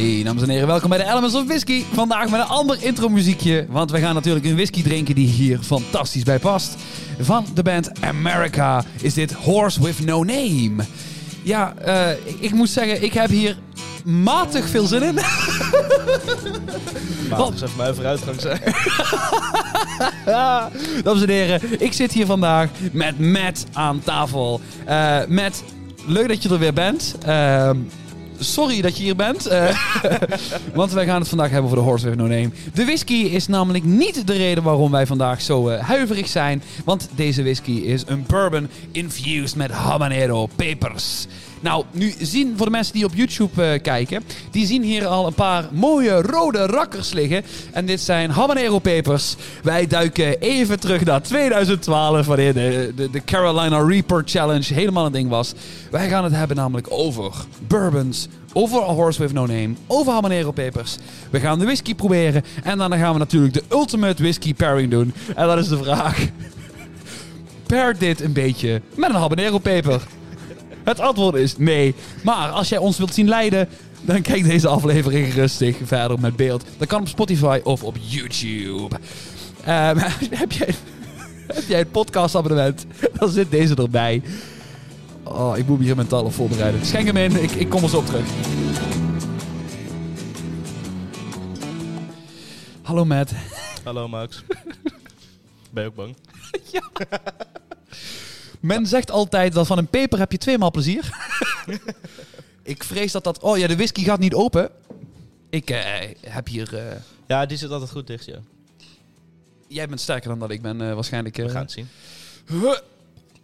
Hey, dames en heren, welkom bij de Elements of Whisky. Vandaag met een ander intro muziekje, want we gaan natuurlijk een whisky drinken die hier fantastisch bij past. Van de band America is dit Horse with No Name. Ja, eh, ik, ik moet zeggen, ik heb hier matig veel zin in. Wat? dat even mijn vooruitgang zijn. Dames en heren, ik zit hier vandaag met Matt aan tafel. Eh Matt, leuk dat je er weer bent. Ehm, sorry dat je hier bent. eh, want wij gaan het vandaag hebben over de Horse No Name. De whisky is namelijk niet de reden waarom wij vandaag zo eh, huiverig zijn. Want deze whisky is een bourbon infused met habanero pepers. Nou, nu zien voor de mensen die op YouTube eh, kijken, die zien hier al een paar mooie rode rakkers liggen. En dit zijn habanero pepers. Wij duiken even terug naar 2012, wanneer de, de, de Carolina Reaper Challenge helemaal een ding was. Wij gaan het hebben namelijk over bourbons, over A Horse With No Name, over habanero pepers. We gaan de whisky proberen en dan gaan we natuurlijk de ultimate whisky pairing doen. En dat is de vraag, pair dit een beetje met een habanero peper? Het antwoord is nee. Maar als jij ons wilt zien leiden, dan kijk deze aflevering rustig verder met beeld. Dat kan op Spotify of op YouTube. Ehm, heb, jij, heb jij een podcastabonnement? Dan zit deze erbij. Oh, ik moet me hier mentaal op voorbereiden. Schenk hem in, ik, ik kom zo op terug. Hallo Matt. Hallo Max. Ben je ook bang? Men zegt altijd dat van een peper heb je tweemaal plezier. ik vrees dat dat... Oh ja, de whisky gaat niet open. Ik eh, heb hier... eh, Ja, die zit altijd goed dicht, ja. Jij bent sterker dan dat ik ben eh, waarschijnlijk. We gaan het zien.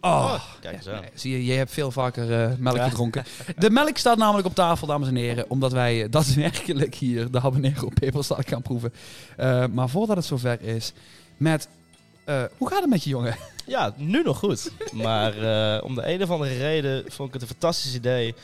Oh, kijk eens aan. Nee, zie je, jij hebt veel vaker eh, melk Ja. gedronken. De melk staat namelijk op tafel, dames en heren. Omdat wij eh, daadwerkelijk hier de habanero peperstaart gaan proeven. Eh, maar voordat het zover is, met... eh, hoe gaat het met je jongen? Ja, nu nog goed. Maar eh, om de een of andere reden vond ik het een fantastisch idee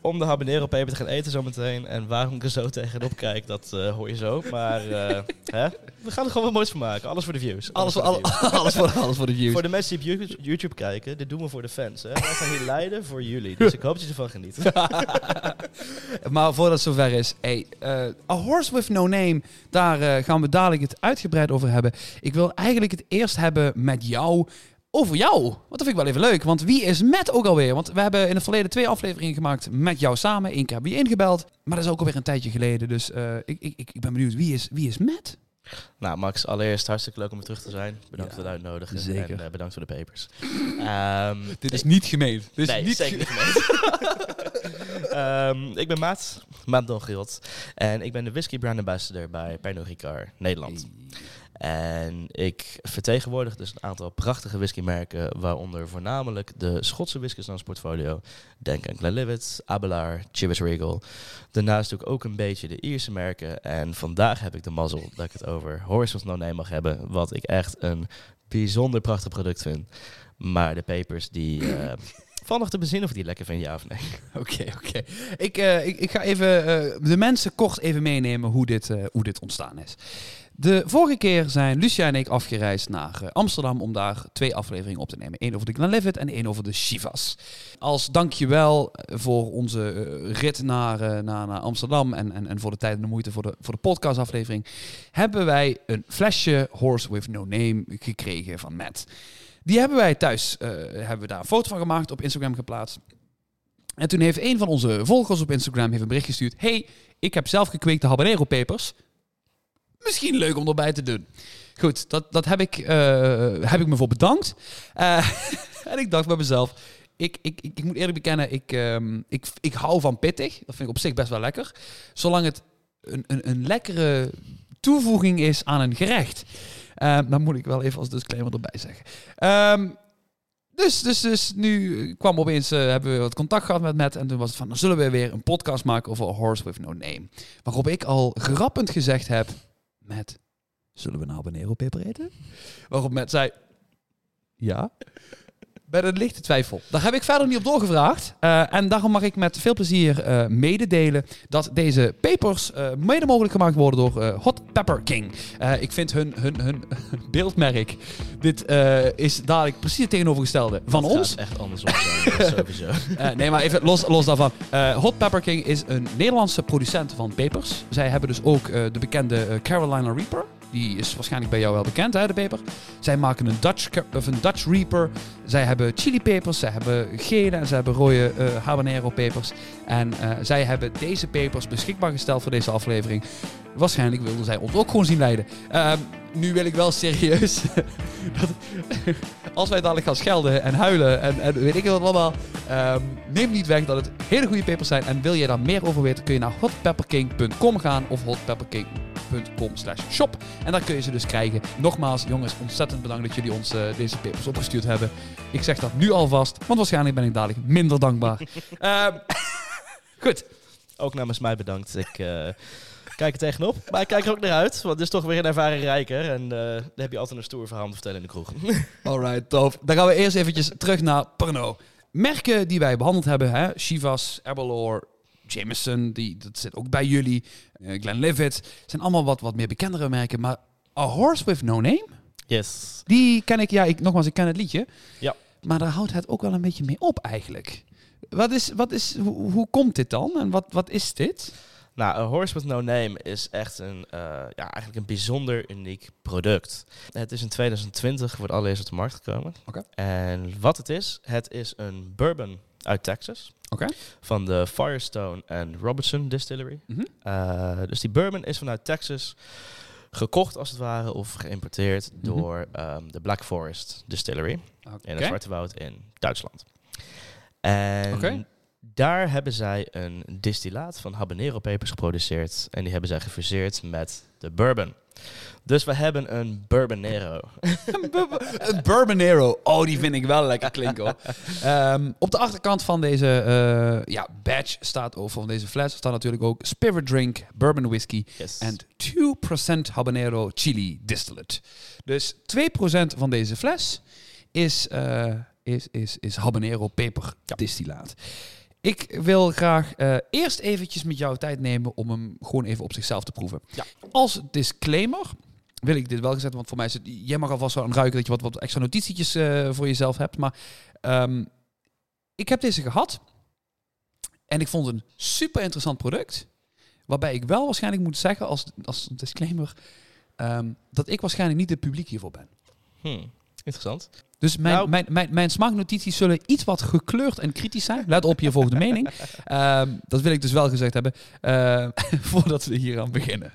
om de habanero peper te gaan eten zometeen. En waarom ik er zo tegenop kijk, dat eh, hoor je zo. Maar eh, hè? we gaan er gewoon wat moois van maken. Alles voor de views. Alles voor, voor de views. alles voor, alles voor de views. Voor de mensen die op YouTube- kijken, dit doen we voor de fans. Hè? Wij gaan hier leiden voor jullie. Dus ik hoop dat je ervan geniet. Maar voordat het zover is, hey, eh, A Horse With No Name, daar gaan we dadelijk het uitgebreid over hebben. Ik wil eigenlijk het eerst hebben met jou over jou. Want dat vind ik wel even leuk, want wie is Matt ook alweer? Want we hebben in het verleden twee afleveringen gemaakt met jou samen. Eén keer heb je ingebeld, maar dat is ook alweer een tijdje geleden. Dus eh, ik, ik, ik ik ben benieuwd, wie is, wie is Matt? Nou, Max, allereerst hartstikke leuk om weer terug te zijn. Bedankt Ja, voor het uitnodigen. zeker. En eh, bedankt voor de papers. Ehm, Dit is niet gemeen. Dit is nee, niet zeker ge- niet gemeend. Ehm, ik ben Maat, Maat Dongild. En ik ben de Whisky Brand Ambassador bij Pernod Ricard Nederland. En ik vertegenwoordig dus een aantal prachtige whiskymerken, waaronder voornamelijk de Schotse whiskies in ons portfolio. Denk aan Glenlivet, Abelard, Chivas Regal. Daarnaast doe ik ook een beetje de Ierse merken. En vandaag heb ik de mazzel dat ik het over with No Name mag hebben, wat ik echt een bijzonder prachtig product vind. Maar de papers die... eh Val nog te bezinnen of die lekker vind, ja of nee. Oké, oké. Ik, eh, ik, ik ga even eh, de mensen kort even meenemen hoe dit, hoe dit ontstaan is. De vorige keer zijn Lucia en ik afgereisd naar eh, Amsterdam om daar twee afleveringen op te nemen. Eén over de Glenlivet en één over de Chivas. Als dankjewel voor onze eh, rit naar, eh, naar, naar Amsterdam en, en, en voor de tijd en de moeite voor de, voor de podcastaflevering, hebben wij een flesje Horse with No Name gekregen van Matt. Die hebben wij thuis, eh, hebben we daar een foto van gemaakt, op Instagram geplaatst. En toen heeft een van onze volgers op Instagram heeft een bericht gestuurd. Hey, ik heb zelf gekweekte habanero pepers. Misschien leuk om erbij te doen. Goed, dat, dat heb, ik, eh, heb ik me voor bedankt. Eh, en ik dacht bij mezelf, ik, ik, ik, moet eerlijk bekennen, ik, ehm, ik, ik hou van pittig. Dat vind ik op zich best wel lekker. Zolang het een, een, een lekkere toevoeging is aan een gerecht. Dan moet ik wel even als disclaimer erbij zeggen. Ehm, dus, dus, dus nu kwam opeens, eh, hebben we wat contact gehad met Matt. En toen was het van, dan zullen we weer een podcast maken over A Horse With No Name. Waarop ik al grappend gezegd heb, Matt, zullen we nou habanero peper eten? Waarop Matt zei, ja. Bij de lichte twijfel. Daar heb ik verder niet op doorgevraagd. Eh, en daarom mag ik met veel plezier eh, mededelen dat deze papers eh, mede mogelijk gemaakt worden door Hot Pepper King. Ik vind hun, hun, hun beeldmerk, dit eh, is dadelijk precies het tegenovergestelde van Het ons. echt andersom zijn, dat sowieso. Eh, nee, maar even los, los daarvan. Eh, Hot Pepper King is een Nederlandse producent van pepers. Zij hebben dus ook de bekende Carolina Reaper. Die is waarschijnlijk bij jou wel bekend, hè, de peper. Zij maken een Dutch, of een Dutch Reaper. Zij hebben chili pepers, zij hebben gele en zij hebben rode habanero pepers. En zij hebben deze pepers beschikbaar gesteld voor deze aflevering. Waarschijnlijk wilden zij ons ook gewoon zien leiden. Ehm, nu wil ik wel serieus. dat, als wij dadelijk gaan schelden en huilen en, en weet ik wat allemaal. ehm, neem niet weg dat het hele goede pepers zijn. En wil je daar meer over weten, kun je naar hotpepperking.com gaan of hotpepperking.com slash shop. En daar kun je ze dus krijgen. Nogmaals, jongens, ontzettend bedankt dat jullie ons eh, deze pepers opgestuurd hebben. Ik zeg dat nu alvast, want waarschijnlijk ben ik dadelijk minder dankbaar. Ehm, goed. Ook namens mij bedankt. Ik eh, kijk er tegenop. Maar ik kijk er ook naar uit. Want het is toch weer een ervaren rijker. En eh dan heb je altijd een stoer verhaal te vertellen in de kroeg. Alright, tof. Dan gaan we eerst eventjes terug naar Pernod. Merken die wij behandeld hebben, hè? Chivas, Jameson, die, dat zit ook bij jullie. Uh, Glenlivet, zijn allemaal wat, wat meer bekendere merken. Maar A Horse With No Name, Yes. die ken ik, ja, ik, nogmaals, ik ken het liedje. Ja. Maar daar houdt het ook wel een beetje mee op eigenlijk. Wat is, wat is, hoe, hoe komt dit dan en wat, wat is dit? Nou, A Horse With No Name is echt een, eh, ja, eigenlijk een bijzonder uniek product. Het is in 2020 voor het allereerst op de markt gekomen. Oké. En wat het is, het is een bourbon uit Texas. Oké. Van de Firestone and Robertson Distillery. Eh, dus die bourbon is vanuit Texas gekocht als het ware of geïmporteerd Mhm. door ehm, de Black Forest Distillery in het Zwarte Woud in Duitsland. En Oké. Daar hebben zij een distillaat van habanero pepers geproduceerd en die hebben zij gefuseerd met de bourbon. Dus we hebben een bourbonero. Een Bourbonero. Oh, die vind ik wel lekker klinken hoor. Ehm, op de achterkant van deze eh, ja, badge staat, of van deze fles, staat natuurlijk ook Spirit Drink, Bourbon Whiskey Yes. en 2% Habanero Chili Distillate. Dus 2% van deze fles is, eh, is, is, is Habanero peper distillaat. Ik wil graag eh, eerst eventjes met jou tijd nemen om hem gewoon even op zichzelf te proeven. Ja. Als disclaimer wil ik dit wel gezet, want voor mij is het... Jij mag alvast wel aan ruiken dat je wat, wat extra notitietjes eh, voor jezelf hebt. Maar ehm, ik heb deze gehad en ik vond het een super interessant product. Waarbij ik wel waarschijnlijk moet zeggen als, als disclaimer ehm, dat ik waarschijnlijk niet het publiek hiervoor ben. Hmm, interessant. Dus mijn, Nou- mijn, mijn, mijn smaaknotities zullen iets wat gekleurd en kritisch zijn. Let op je volgende mening. Ehm, dat wil ik dus wel gezegd hebben. eh, voordat we hier aan beginnen.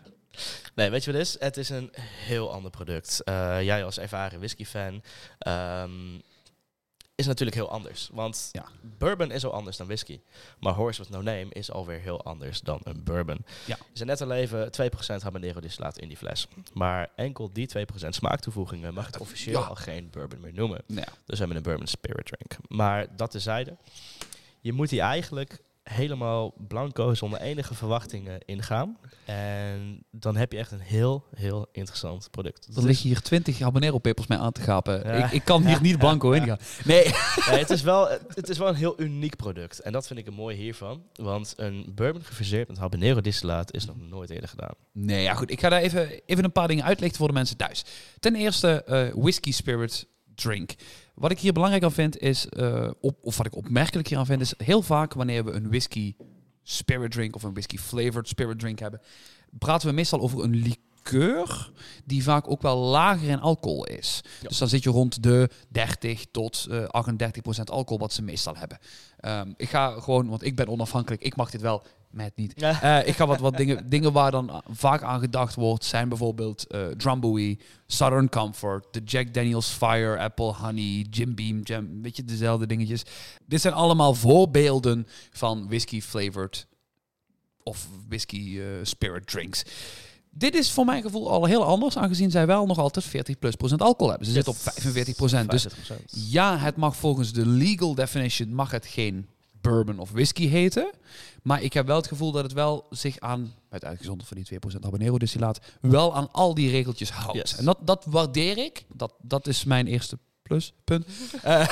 Nee, weet je wat het is? Het is een heel ander product. Eh, jij als ervaren whisky-fan ehm, is natuurlijk heel anders. Want Ja. bourbon is al anders dan whisky. Maar Horse with No Name is alweer heel anders dan een bourbon. Ja. Zei net al even 2% habanero distillaat in die fles. Maar enkel die 2% smaaktoevoegingen mag het officieel Ja. al geen bourbon meer noemen. Dus we hebben een bourbon spirit drink. Maar dat tezijde. Je moet die eigenlijk helemaal blanco zonder enige verwachtingen ingaan. En dan heb je echt een heel, heel interessant product. er Het liggen hier 20 habanero pepers mee aan te gapen. Ja. Ik, ik kan hier niet blanco in gaan. Nee. het, is wel, het is wel een heel uniek product. En dat vind ik het mooie hiervan. Want een bourbon gefuseerd met habanero distillaat is nog nooit eerder gedaan. Nee, ja goed. Ik ga daar even, even een paar dingen uitlichten voor de mensen thuis. Ten eerste, eh whisky spirit drink. Wat ik hier belangrijk aan vind is, eh, op, of wat ik opmerkelijk hier aan vind, is heel vaak wanneer we een whisky spirit drink of een whisky flavored spirit drink hebben, praten we meestal over een liqueur die vaak ook wel lager in alcohol is. Ja. Dus dan zit je rond de 30 tot eh 38 procent alcohol wat ze meestal hebben. Ehm, ik ga gewoon, want ik ben onafhankelijk, ik mag dit wel, met niet. Eh, ik ga wat, wat dingen, dingen waar dan vaak aan gedacht wordt, zijn bijvoorbeeld eh Drambuie, Southern Comfort, de Jack Daniels Fire, Apple Honey, Jim Beam, Jam, weet je, dezelfde dingetjes. Dit zijn allemaal voorbeelden van whisky flavored of whisky spirit drinks. Dit is voor mijn gevoel al heel anders, aangezien zij wel nog altijd 40 plus procent alcohol hebben. Ze zitten op 45 procent. Dus 50%. ja, het mag volgens de legal definition mag het geen bourbon of whisky heten. Maar ik heb wel het gevoel dat het wel zich aan, met uitgezonderd van die 2% habanero distillaat, wel aan al die regeltjes houdt. Yes. En dat, dat waardeer ik. Dat, dat is mijn eerste plus, punt. Eh,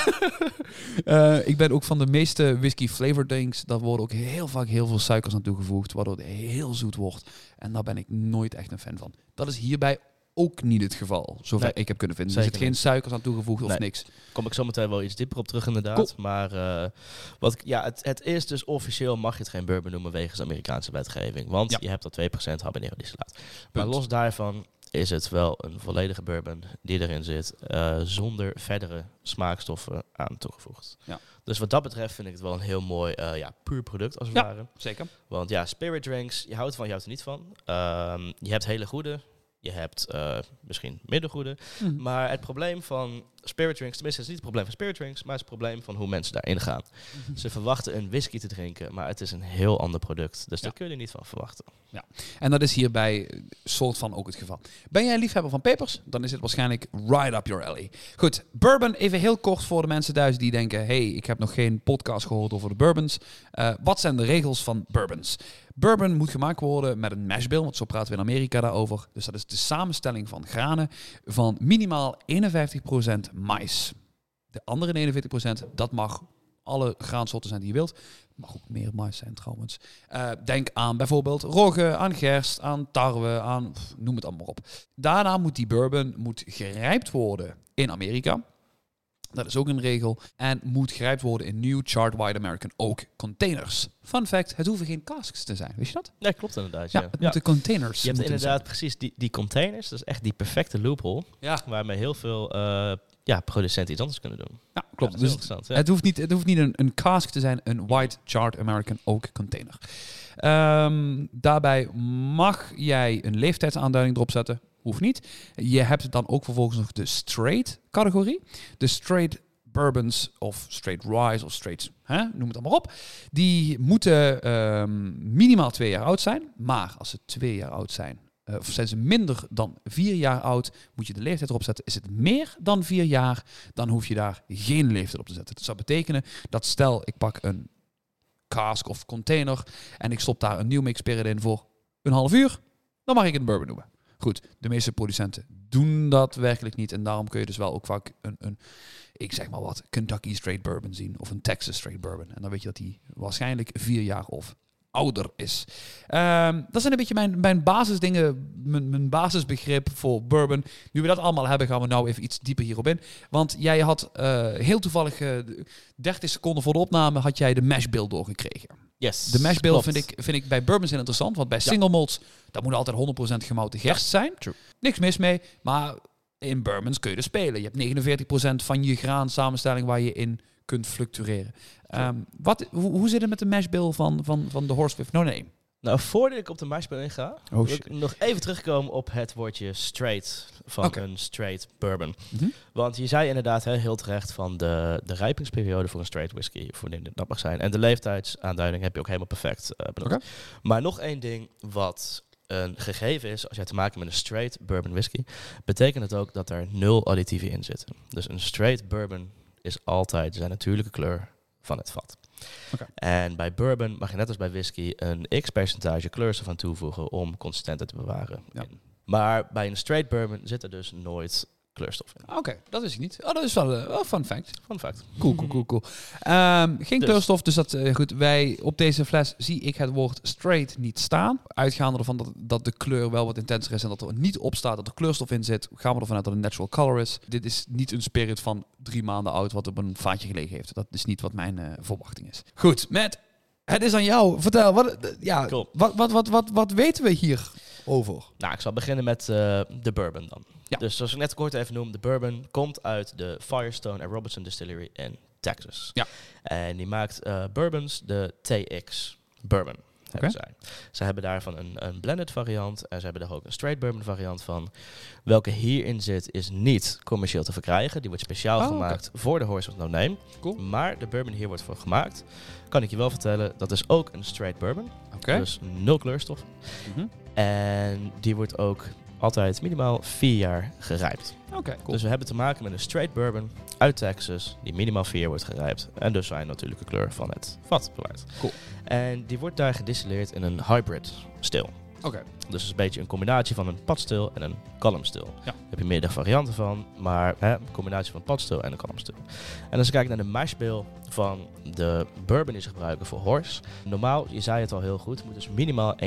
eh, ik ben ook van de meeste whisky flavor drinks. Daar worden ook heel vaak heel veel suikers aan toegevoegd, waardoor het heel zoet wordt. En daar ben ik nooit echt een fan van. Dat is hierbij ook niet het geval, zover Nee, ik heb kunnen vinden. Er zit geen suikers aan toegevoegd of Nee. niks. Kom ik zo meteen wel iets dieper op terug inderdaad. Cool. Maar eh, wat ja, het, het is dus officieel mag je het geen bourbon noemen wegens Amerikaanse wetgeving. Want Ja. je hebt al 2% habanero distillaat. Maar los daarvan is het wel een volledige bourbon die erin zit. eh, zonder verdere smaakstoffen aan toegevoegd. Ja. Dus wat dat betreft vind ik het wel een heel mooi eh, ja, puur product als het Ja. ware. Zeker. Want ja, spirit drinks, je houdt van, je houdt er niet van. Ehm, je hebt hele goede, je hebt eh, misschien middengoede. Mhm. Maar het probleem van spirit drinks, tenminste het is niet het probleem van spirit drinks, maar het is het probleem van hoe mensen daarin gaan. Ze verwachten een whisky te drinken, maar het is een heel ander product. Dus Ja. daar kun je niet van verwachten. En dat is hierbij soort van ook het geval. Ben jij liefhebber van pepers? Dan is het waarschijnlijk right up your alley. Goed, bourbon even heel kort voor de mensen thuis die denken... hey, ik heb nog geen podcast gehoord over de bourbons. Eh, wat zijn de regels van bourbons? Bourbon moet gemaakt worden met een mash bill, want zo praten we in Amerika daarover. Dus dat is de samenstelling van granen van minimaal 51% mais. De andere 41% dat mag alle graansoorten zijn die je wilt. Mag ook meer mais zijn trouwens. Eh, denk aan bijvoorbeeld rogge, aan gerst, aan tarwe, aan noem het allemaal op. Daarna moet die bourbon moet gerijpt worden in Amerika. Dat is ook een regel. En moet gerijpt worden in New Chart Wide American Oak containers. Fun fact, het hoeven geen casks te zijn. Wist je dat? Nee, klopt inderdaad. Ja, Ja, het Ja. moeten containers Je hebt inderdaad precies die, die containers. Dat is echt die perfecte loophole. Ja, Waarmee heel veel eh, ja, producenten iets anders kunnen doen. ja Ja, klopt. dat is dus interessant. ja. Het hoeft niet, het hoeft niet een, een cask te zijn, een White Chart American Oak container. Ehm, daarbij mag jij een leeftijdsaanduiding erop zetten. Hoeft niet. Je hebt dan ook vervolgens nog de straight categorie. De straight bourbons of straight rye of straight, hè, noem het allemaal op. Die moeten ehm, minimaal twee jaar oud zijn. Maar als ze twee jaar oud zijn, eh, of zijn ze minder dan vier jaar oud, moet je de leeftijd erop zetten. Is het meer dan vier jaar, dan hoef je daar geen leeftijd op te zetten. Dat zou betekenen dat stel ik pak een cask of container en ik stop daar een nieuw mix spirit in voor een half uur, dan mag ik het bourbon noemen. Goed, de meeste producenten doen dat werkelijk niet en daarom kun je dus wel ook vaak een, een ik zeg maar wat, Kentucky Straight Bourbon zien of een Texas Straight Bourbon. En dan weet je dat die waarschijnlijk vier jaar of ouder is. Ehm, dat zijn een beetje mijn, mijn basisdingen, mijn, basisbegrip voor bourbon. Nu we dat allemaal hebben, gaan we nou even iets dieper hierop in. Want jij had eh, heel toevallig eh, 30 seconden voor de opname had jij de mash bill doorgekregen. Yes, De mash bill klopt. vind ik, vind ik bij bourbons heel interessant, want bij single malts, dat moet altijd 100% gemouten gerst zijn. true. Niks mis mee, maar in bourbons kun je er spelen. Je hebt 49% van je graan samenstelling waar je in kunt fluctueren. Ehm, wat, hoe, hoe zit het met de mash bill van, van, van de Horseswift No Name? Nou, voordat ik op de maashbill inga, Oh, wil ik nog even terugkomen op het woordje straight van een straight bourbon. Mhm. Want je zei inderdaad hè, heel terecht van de, de rijpingsperiode voor een straight whisky, of wanneer dat mag zijn. En de leeftijdsaanduiding heb je ook helemaal perfect eh benoemd. Maar nog één ding wat een gegeven is als jij te maken hebt met een straight bourbon whisky, betekent het ook dat er nul additieven in zitten. Dus een straight bourbon is altijd zijn natuurlijke kleur van het vat. En bij bourbon mag je net als bij whisky een x-percentage kleurstof aan toevoegen om consistentheid te bewaren. Ja. Maar bij een straight bourbon zit er dus nooit kleurstof in. Oké, dat wist ik niet. Oh, dat is wel een fun fact. Fun fact. Cool, cool, cool, cool. Ehm, geen Dus. kleurstof, dus dat eh, goed. Wij op deze fles zie ik het woord straight niet staan. Uitgaande ervan dat, dat de kleur wel wat intenser is en dat er niet op staat dat er kleurstof in zit, gaan we ervan uit dat het een natural color is. Dit is niet een spirit van drie maanden oud wat op een vaatje gelegen heeft. Dat is niet wat mijn eh, verwachting is. Goed, met het is aan jou. Vertel, wat, eh, ja, Cool. wat, wat, wat, wat, wat weten we hier over? Nou, ik zal beginnen met eh, de bourbon dan. Ja. Dus zoals ik net kort even noemde, de bourbon komt uit de Firestone and Robertson Distillery in Texas. Ja. En die maakt eh, bourbons, de TX bourbon. Zij. Ze hebben daarvan een, een blended variant en ze hebben daar ook een straight bourbon variant van. Welke hierin zit is niet commercieel te verkrijgen. Die wordt speciaal Oh, gemaakt voor de Horse of No Name. Cool. Maar de bourbon hier wordt voor gemaakt. Kan ik je wel vertellen, dat is ook een straight bourbon. Oké. Dus nul kleurstof. Mhm. En die wordt ook altijd minimaal vier jaar gerijpt. Oké, cool. Dus we hebben te maken met een straight bourbon uit Texas, die minimaal vier jaar wordt gerijpt. En dus zijn natuurlijke kleur van het vat bewaard. Cool. En die wordt daar gedistilleerd in een hybrid stil. Oké. Dus het is een beetje een combinatie van een padstil en een kalmstil. Ja. Daar heb je meerdere varianten van, maar hè, een combinatie van padstil en een kalmstil. En als je kijkt naar de mashbill van de bourbon die ze gebruiken voor horse. Normaal, je zei het al heel goed, moet dus minimaal 51%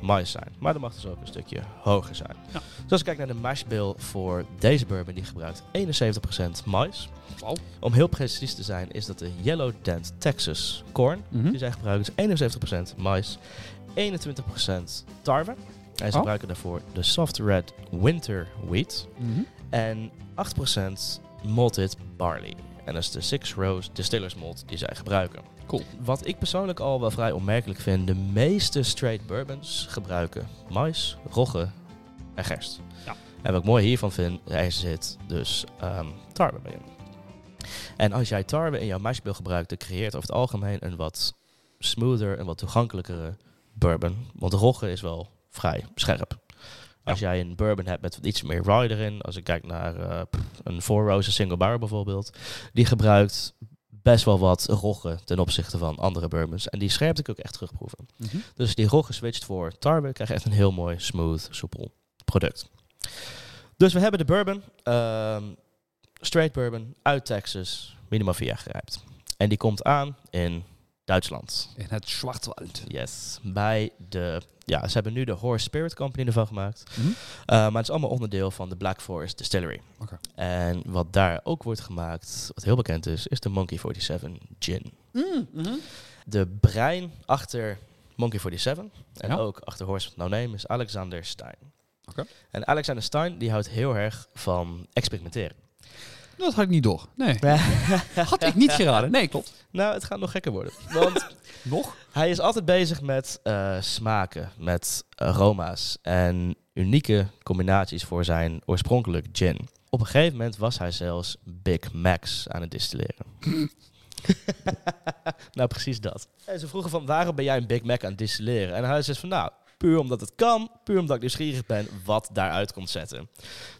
mais zijn. Maar dan mag dus ook een stukje hoger zijn. Ja. Dus als je kijkt naar de mashbill voor deze bourbon, die gebruikt 71% mais. Om heel precies te zijn, is dat de Yellow Dent Texas corn. Mhm. Die zij gebruiken is 71% mais, 21% tarwe. En ze Oh. gebruiken daarvoor de Soft Red Winter Wheat. Mhm. En 8% malted barley. En dat is de Six Rose Distillers Malt die zij gebruiken. Cool. Wat ik persoonlijk al wel vrij opmerkelijk vind, de meeste straight bourbons gebruiken mais, rogge en gerst. Ja. En wat ik mooi hiervan vind, er zit dus ehm, tarwe bij in. En als jij tarwe in jouw mashbill gebruikt, dan creëert over het algemeen een wat smoother en wat toegankelijkere bourbon. Want rogge is wel vrij scherp. Als jij een bourbon hebt met iets meer rye erin, als ik kijk naar eh, een Four Roses Single Barrel bijvoorbeeld, die gebruikt best wel wat rogge ten opzichte van andere bourbons. En die scherpte ik ook echt terugproeven. Mhm. Dus die rogge switcht voor tarwe, krijg je echt een heel mooi, smooth, soepel product. Dus we hebben de bourbon, ehm, straight bourbon uit Texas, minimaal vier jaar gerijpt. En die komt aan in Duitsland. In het Schwarzwald. Yes. Bij de. Ja, ze hebben nu de Horse Spirit Company ervan gemaakt. Uh, maar het is allemaal onderdeel van de Black Forest Distillery. Oké. En wat daar ook wordt gemaakt, wat heel bekend is, is de Monkey 47 Gin. Mhm. De brein achter Monkey 47 en Ja. ook achter Horse No Name is Alexander Stein. Oké. En Alexander Stein die houdt heel erg van experimenteren. Dat had ik niet door. Nee. Had ik niet geraden. Nee, klopt. Nou, het gaat nog gekker worden. Want Nog? Hij is altijd bezig met eh, smaken, met aroma's en unieke combinaties voor zijn oorspronkelijk gin. Op een gegeven moment was hij zelfs Big Macs aan het distilleren. nou, precies dat. En ze vroegen van, waarom ben jij een Big Mac aan het distilleren? En hij zei van, nou, puur omdat het kan, puur omdat ik nieuwsgierig ben wat daaruit komt zetten.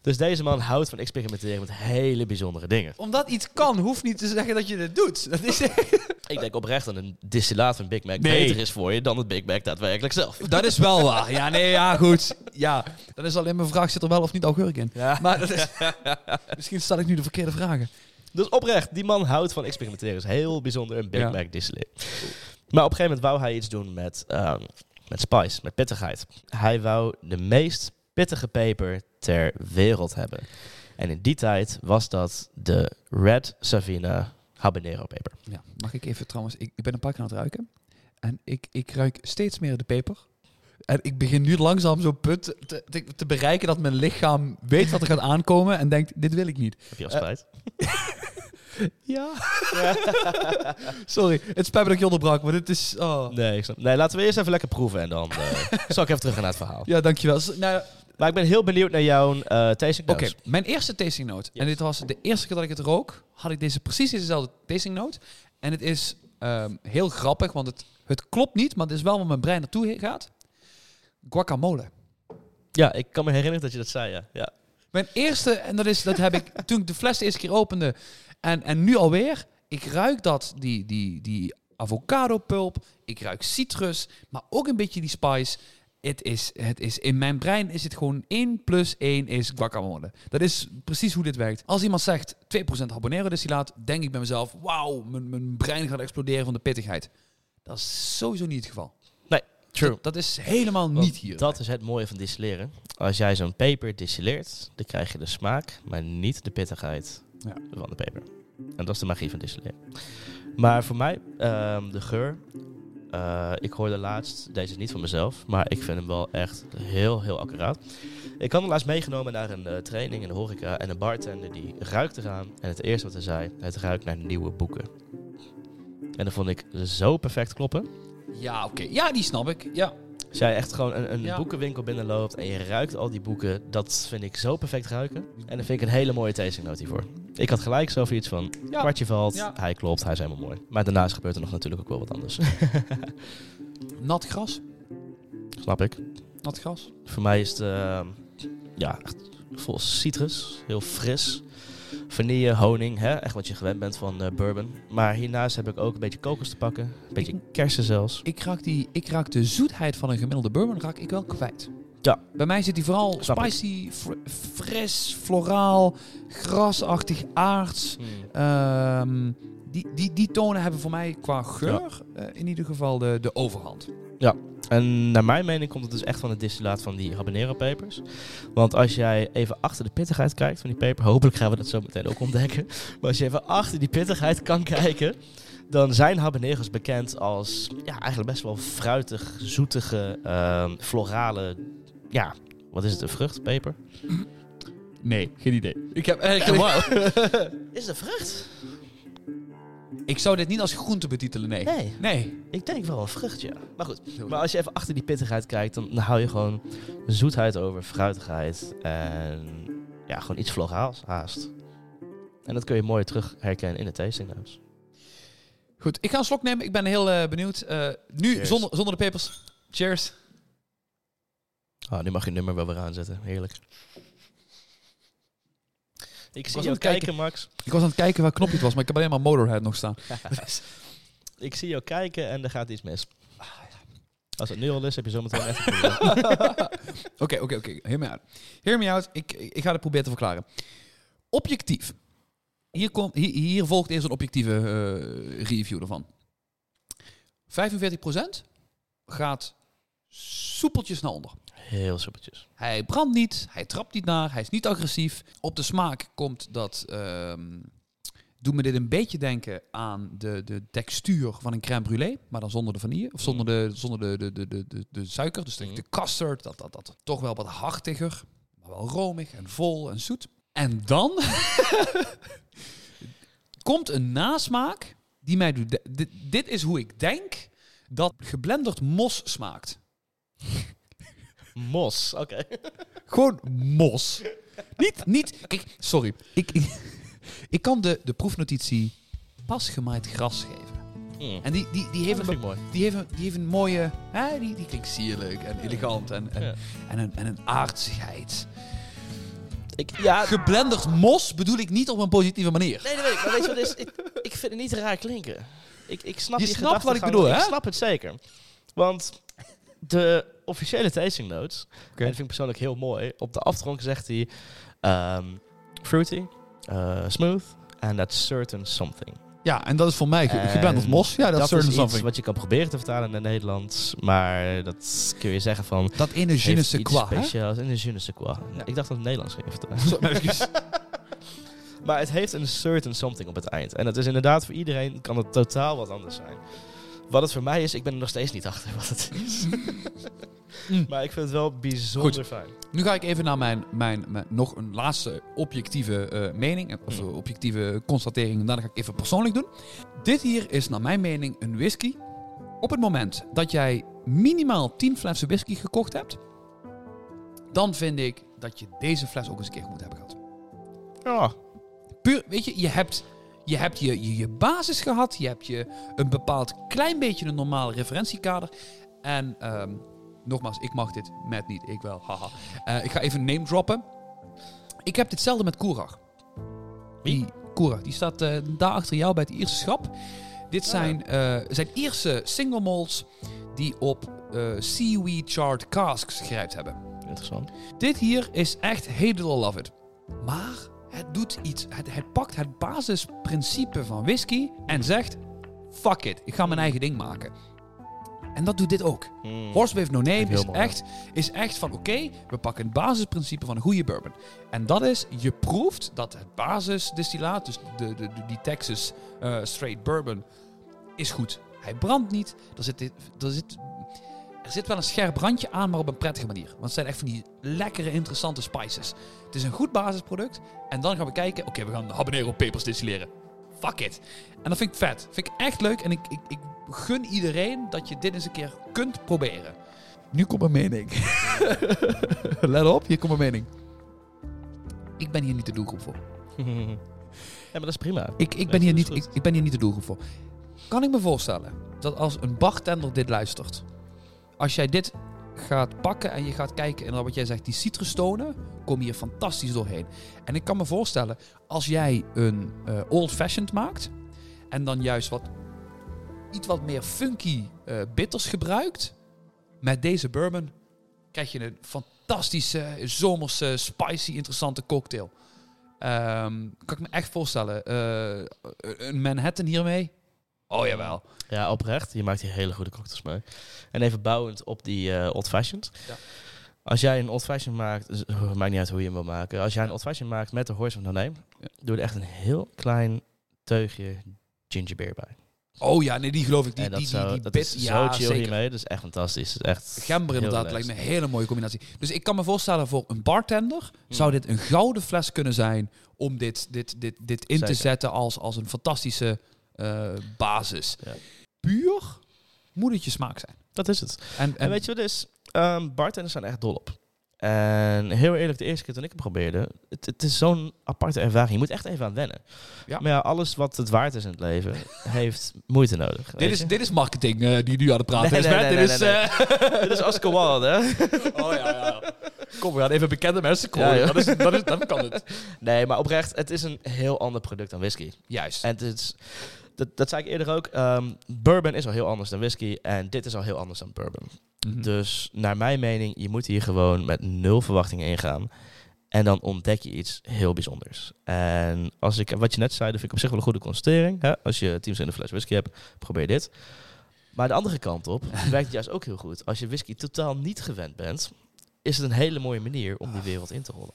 Dus deze man houdt van experimenteren met hele bijzondere dingen. Omdat iets kan, hoeft niet te zeggen dat je het doet. Dat is, Ik denk oprecht dat een distillaat van Big Mac Nee. beter is voor je dan het Big Mac daadwerkelijk zelf. dat is wel waar. Ja, nee, ja, goed. Ja, dan is alleen mijn vraag, zit er wel of niet augurk in? Ja. Maar dat is, misschien stel ik nu de verkeerde vragen. Dus oprecht, die man houdt van experimenteren. is heel bijzonder een Big Ja. Mac distilleren. Maar op een gegeven moment wou hij iets doen met, ehm, met spice, met pittigheid. Hij wou de meest pittige peper ter wereld hebben. En in die tijd was dat de Red Savina habanero peper. Ja, mag ik even trouwens, ik, ik ben een paar keer aan het ruiken. En ik, ik ruik steeds meer de peper. En ik begin nu langzaam zo'n punt te, te, te bereiken dat mijn lichaam weet wat er gaat aankomen en denkt, dit wil ik niet. Heb je al Eh, spijt? Ja. Sorry, het spijt me dat ik je onderbrak, maar dit is... Oh. nee, ik snap- nee, laten we eerst even lekker proeven en dan eh, zal ik even terug gaan naar het verhaal. Ja, dankjewel. S- Nou, Maar ik ben heel benieuwd naar jouw eh tasting Oké, notes. mijn eerste tasting note. En dit was de eerste keer dat ik het rook, had ik deze precies dezelfde tasting note. En het is ehm, heel grappig, want het, het klopt niet, maar het is wel waar mijn brein naartoe gaat. Guacamole. Ja, ik kan me herinneren dat je dat zei, ja. ja. Mijn eerste, en dat is, dat heb ik toen ik de fles de eerste keer opende. En, en nu alweer, ik ruik dat, die, die, die avocado pulp. Ik ruik citrus, maar ook een beetje die spice. Het is, het is, in mijn brein is het gewoon 1 plus 1 is guacamole. Dat is precies hoe dit werkt. Als iemand zegt 2% habanero distillaat, denk ik bij mezelf, wauw, mijn, mijn brein gaat exploderen van de pittigheid. Dat is sowieso niet het geval. True. Dat, dat is helemaal Want niet hier. Dat is het mooie van distilleren. Als jij zo'n peper distilleert, dan krijg je de smaak, maar niet de pittigheid Ja. van de peper. En dat is de magie van distilleren. Maar voor mij, ehm, de geur. eh, ik hoorde laatst, deze is niet van mezelf, maar ik vind hem wel echt heel, heel accuraat. Ik had hem laatst meegenomen naar een eh, training in de horeca en een bartender die ruikt eraan. En het eerste wat hij zei, het ruikt naar nieuwe boeken. En dat vond ik zo perfect kloppen. Ja, oké. Ja, die snap ik. Ja. Als jij echt gewoon een, een Ja. boekenwinkel binnenloopt en je ruikt al die boeken, dat vind ik zo perfect ruiken. En dan vind ik een hele mooie tasting note hiervoor. Ik had gelijk zo iets van, Ja. kwartje valt, Ja. hij klopt, hij is helemaal mooi. Maar daarnaast gebeurt er nog natuurlijk ook wel wat anders. Nat gras. Snap ik. Nat gras. Voor mij is het, ehm, ja, echt vol citrus, heel fris. Vanille, honing, hè? echt wat je gewend bent van eh, bourbon. Maar hiernaast heb ik ook een beetje kokos te pakken, een beetje kersen zelfs. Ik raak, die, ik raak de zoetheid van een gemiddelde bourbon raak ik wel kwijt. Ja. Bij mij zit die vooral Snap spicy, fr- fris, floraal, grasachtig, aards. Hmm. Ehm, die, die, die tonen hebben voor mij qua geur eh, in ieder geval de, de overhand. En naar mijn mening komt het dus echt van het distillaat van die habanero pepers. Want als jij even achter de pittigheid kijkt van die peper, hopelijk gaan we dat zo meteen ook ontdekken. Maar als je even achter die pittigheid kan kijken, dan zijn habaneros bekend als ja, eigenlijk best wel fruitig, zoetige, ehm, florale, ja, wat is het, een vrucht, peper? Nee, geen idee. Ik heb eigenlijk... Is het een vrucht? Ik zou dit niet als groente betitelen, nee. Nee, Nee. ik denk wel een vrucht, ja. Maar goed, maar als je even achter die pittigheid kijkt, dan, dan hou je gewoon zoetheid over, fruitigheid en ja, gewoon iets floraals haast. En dat kun je mooi terug herkennen in de tasting notes. Goed, ik ga een slok nemen. Ik ben heel eh, benieuwd. Eh, nu Cheers. zonder, zonder de pepers. Cheers. Ah, nu mag je nummer wel weer aanzetten. Heerlijk. Ik zie aan jou het kijken. kijken, Max. Ik was aan het kijken waar knopje het was, maar ik heb alleen maar Motorhead nog staan. Ik zie jou kijken en er gaat iets mis. Als het nu al is, heb je zometeen echt probleem. Oké, oké, oké. Hear me out. Hear me out. Ik, ik ga het proberen te verklaren. Objectief. Hier, komt, hier, hier volgt eerst een objectieve eh, review ervan. 45% gaat soepeltjes naar onder. Heel soepeltjes. Hij brandt niet, hij trapt niet naar, hij is niet agressief. Op de smaak komt dat... ehm doet me dit een beetje denken aan de, de textuur van een crème brûlée, maar dan zonder de vanille, of zonder de, zonder de, de, de, de, de, suiker. Dus de, Mhm. de custard, dat, dat, dat toch wel wat hartiger, maar wel romig en vol en zoet. En dan komt een nasmaak die mij doet... Dit, dit is hoe ik denk dat geblenderd mos smaakt. Mos, oké. Gewoon mos. niet, niet... Kijk, sorry. Ik, ik, ik kan de, de proefnotitie pas gemaaid gras geven. Hmm. En die, die, die, heeft, een, mooi. die, heeft, een, die heeft een mooie... Hè, die, die klinkt sierlijk en elegant en, en, Ja. en, een, en een aardsigheid. Ik, ja, Geblenderd mos bedoel ik niet op een positieve manier. Nee, dat weet ik. Maar weet je wat het is? Ik, ik vind het niet raar klinken. Ik, ik snap Je die snapt wat ik gedachtegang bedoel, hè? Ik snap het zeker. Want de officiële tasting notes, en dat vind ik persoonlijk heel mooi. Op de aftronk zegt hij ehm, fruity, eh, smooth, and that certain something. Ja, en dat is voor mij ge- En geblenderd mos. Ja, dat, dat is certain is iets something. wat je kan proberen te vertalen naar Nederlands. Maar dat kun je zeggen van... Dat ene je ne iets quoi, speciaals. In de je ne sais quoi. Ja. Ik dacht dat het Nederlands ging vertalen. Maar het heeft een certain something op het eind. En het is inderdaad voor iedereen kan het totaal wat anders zijn. Wat het voor mij is, ik ben er nog steeds niet achter wat het is. Mm. maar ik vind het wel bijzonder fijn. Nu ga ik even naar mijn, mijn, mijn nog een laatste objectieve eh, mening, of Hmm. eh, objectieve constatering. En daarna ga ik even persoonlijk doen. Dit hier is naar mijn mening een whisky. Op het moment dat jij minimaal 10 flessen whisky gekocht hebt, dan vind ik dat je deze fles ook eens een keer moet hebben gehad. Ja. Puur, weet je, je hebt, je, hebt je, je, je basis gehad, je hebt je een bepaald klein beetje een normaal referentiekader. En ehm, nogmaals, ik mag dit, met niet, ik wel, haha. Eh, ik ga even name droppen. Ik heb ditzelfde met Koerag. Wie? Die Koerag, die staat eh, daar achter jou bij het eerste schap. Dit Ah. zijn eh, zijn eerste single malts die op Seaweed Chart casks gerijpt hebben. Interessant. Dit hier is echt or love it. Maar het doet iets. Het, het pakt het basisprincipe van whisky en zegt: fuck it, ik ga mijn eigen ding maken. En dat doet dit ook. Hmm. Horse with No Name is mooi. echt, is echt van oké, we pakken het basisprincipe van een goede bourbon. En dat is, je proeft dat het basisdistillaat, dus de, de, die Texas eh, Straight Bourbon, is goed. Hij brandt niet. Er zit, er, zit, er zit wel een scherp randje aan, maar op een prettige manier. Want het zijn echt van die lekkere, interessante spices. Het is een goed basisproduct. En dan gaan we kijken, oké, we gaan habanero pepers distilleren. Fuck it. En dat vind ik vet. Vind ik echt leuk. En ik, ik, ik gun iedereen dat je dit eens een keer kunt proberen. Nu komt mijn mening. Let op, hier komt mijn mening. Ik ben hier niet de doelgroep voor. ja, maar dat is prima. Ik, ik, ben hier niet, ik, ik ben hier niet de doelgroep voor. Kan ik me voorstellen dat als een bartender dit luistert, als jij dit gaat pakken en je gaat kijken, en wat jij zegt, die citrustonen komen hier fantastisch doorheen. En ik kan me voorstellen, als jij een eh, old-fashioned maakt en dan juist wat iets wat meer funky eh, bitters gebruikt, met deze bourbon krijg je een fantastische, zomerse, spicy, interessante cocktail. Ehm, kan ik me echt voorstellen. Eh, een Manhattan hiermee? Oh jawel. Ja, oprecht. Je maakt hier hele goede cocktails mee. En even bouwend op die eh, Old Fashioned. Ja. Als jij een Old Fashioned maakt, dus, uh, maakt niet uit hoe je hem wil maken. Als jij een Old Fashioned maakt met de Horse of Name, Ja. doe er echt een heel klein teugje ginger beer bij. Oh ja, nee, die geloof ik. Die, die, zo, die, die bit, is ja, zo chill zeker. hiermee. Dat is echt fantastisch. Dat is echt Gember inderdaad lijkt me een hele mooie combinatie. Dus ik kan me voorstellen voor een bartender Hmm. zou dit een gouden fles kunnen zijn om dit, dit, dit, dit in te zetten als, als een fantastische basis. Ja. Puur moet het je smaak zijn. Dat is het. En, en, En weet je wat is? Ehm bartenders zijn echt dol op. En heel eerlijk, de eerste keer toen ik hem probeerde, het, het is zo'n aparte ervaring. Je moet echt even aan wennen. Ja. Maar ja, alles wat het waard is in het leven, heeft moeite nodig. dit, is, je? dit is marketing eh, die nu aan het praten Nee, is. nee, dit is, eh, Dit is Oscar Wilde, hè? oh ja, ja. Kom, we gaan even bekende mensen Ja, komen. dat, is, dat, is, dat kan het. Nee, maar oprecht, het is een heel ander product dan whisky. Juist. En het is, dat, dat zei ik eerder ook, ehm, bourbon is al heel anders dan whisky en dit is al heel anders dan bourbon. Mhm. Dus naar mijn mening, je moet hier gewoon met nul verwachtingen ingaan. En dan ontdek je iets heel bijzonders. En als ik, wat je net zei, dat vind ik op zich wel een goede constatering. Hè? Als je teams in de fles whisky hebt, probeer dit. Maar de andere kant op werkt het juist ook heel goed. Als je whisky totaal niet gewend bent, is het een hele mooie manier om die wereld in te rollen.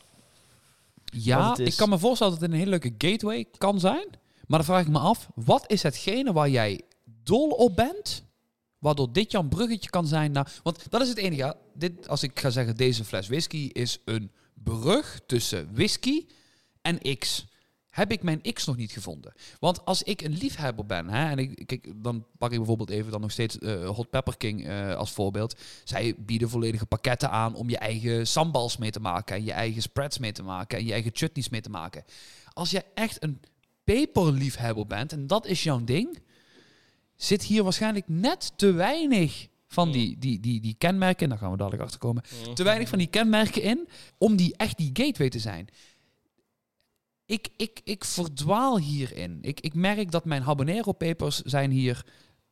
Ja, is- ik kan me voorstellen dat het een hele leuke gateway kan zijn. Maar dan vraag ik me af, wat is hetgene waar jij dol op bent? Waardoor dit jouw bruggetje kan zijn. Want dat is het enige. Dit, als ik ga zeggen, deze fles whisky is een brug tussen whisky en X. Heb ik mijn X nog niet gevonden. Want als ik een liefhebber ben, hè, en ik, kijk, dan pak ik bijvoorbeeld even dan nog steeds eh, Hot Pepper King eh, als voorbeeld. Zij bieden volledige pakketten aan om je eigen sambals mee te maken. En je eigen spreads mee te maken. En je eigen chutneys mee te maken. Als je echt een peperliefhebber bent, en dat is jouw ding, zit hier waarschijnlijk net te weinig van die, die, die, die kenmerken, en daar gaan we dadelijk achter komen, te weinig van die kenmerken in om die echt die gateway te zijn. Ik, ik, ik verdwaal hierin. Ik, ik merk dat mijn habanero pepers zijn hier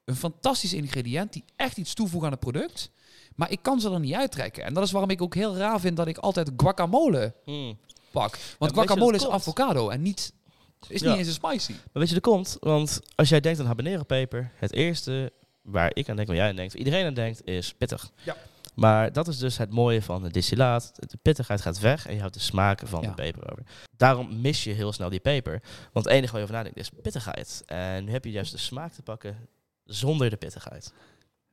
een fantastisch ingrediënt die echt iets toevoegen aan het product. Maar ik kan ze er niet uittrekken. En dat is waarom ik ook heel raar vind dat ik altijd guacamole Hmm. pak. Want guacamole is komt? avocado en niet, is Ja. niet eens een spicy. Maar weet je, dat komt, want als jij denkt aan habanero peper, het eerste waar ik aan denk, waar jij aan denkt, waar iedereen aan denkt, is pittig. Ja. Maar dat is dus het mooie van het distillaat. De pittigheid gaat weg en je houdt de smaken van Ja. de peper over. Daarom mis je heel snel die peper. Want het enige waar je over nadenkt is pittigheid. En nu heb je juist de smaak te pakken zonder de pittigheid.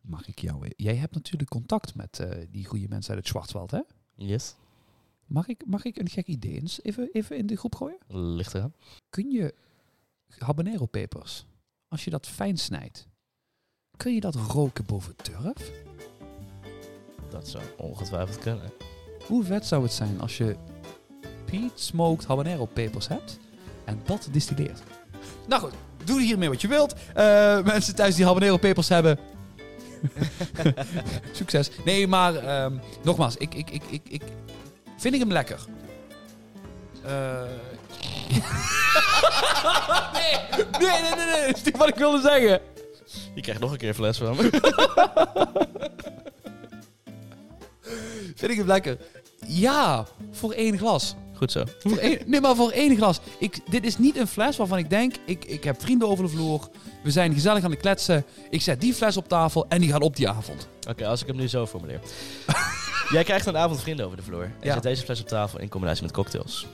Mag ik jou... Jij hebt natuurlijk contact met eh, die goede mensen uit het Schwarzwald, hè? Yes. Mag ik, mag ik een gek idee eens even, even in de groep gooien? Ligt eraan. Kun je habanero pepers, als je dat fijn snijdt, kun je dat roken boven turf? Dat zou ongetwijfeld kunnen. Hoe vet zou het zijn als je peat smoked habanero pepers hebt en dat distilleert? Nou goed, doe hiermee wat je wilt. Eh, mensen thuis die habanero pepers hebben. Succes. Nee, maar ehm, nogmaals, ik, ik, ik, ik, ik vind ik hem lekker. Eh, nee, nee, nee, nee, nee, dat is niet wat ik wilde zeggen. Je krijgt nog een keer een fles van me. Vind ik hem lekker? Ja, voor één glas. Goed zo. Voor één, nee, maar voor één glas. Ik, dit is niet een fles waarvan ik denk, ik, ik heb vrienden over de vloer. We zijn gezellig aan het kletsen. Ik zet die fles op tafel en die gaat op die avond. Oké, als ik hem nu zo formuleer. Jij krijgt een avond vrienden over de vloer. En Ja. zet deze fles op tafel in combinatie met cocktails.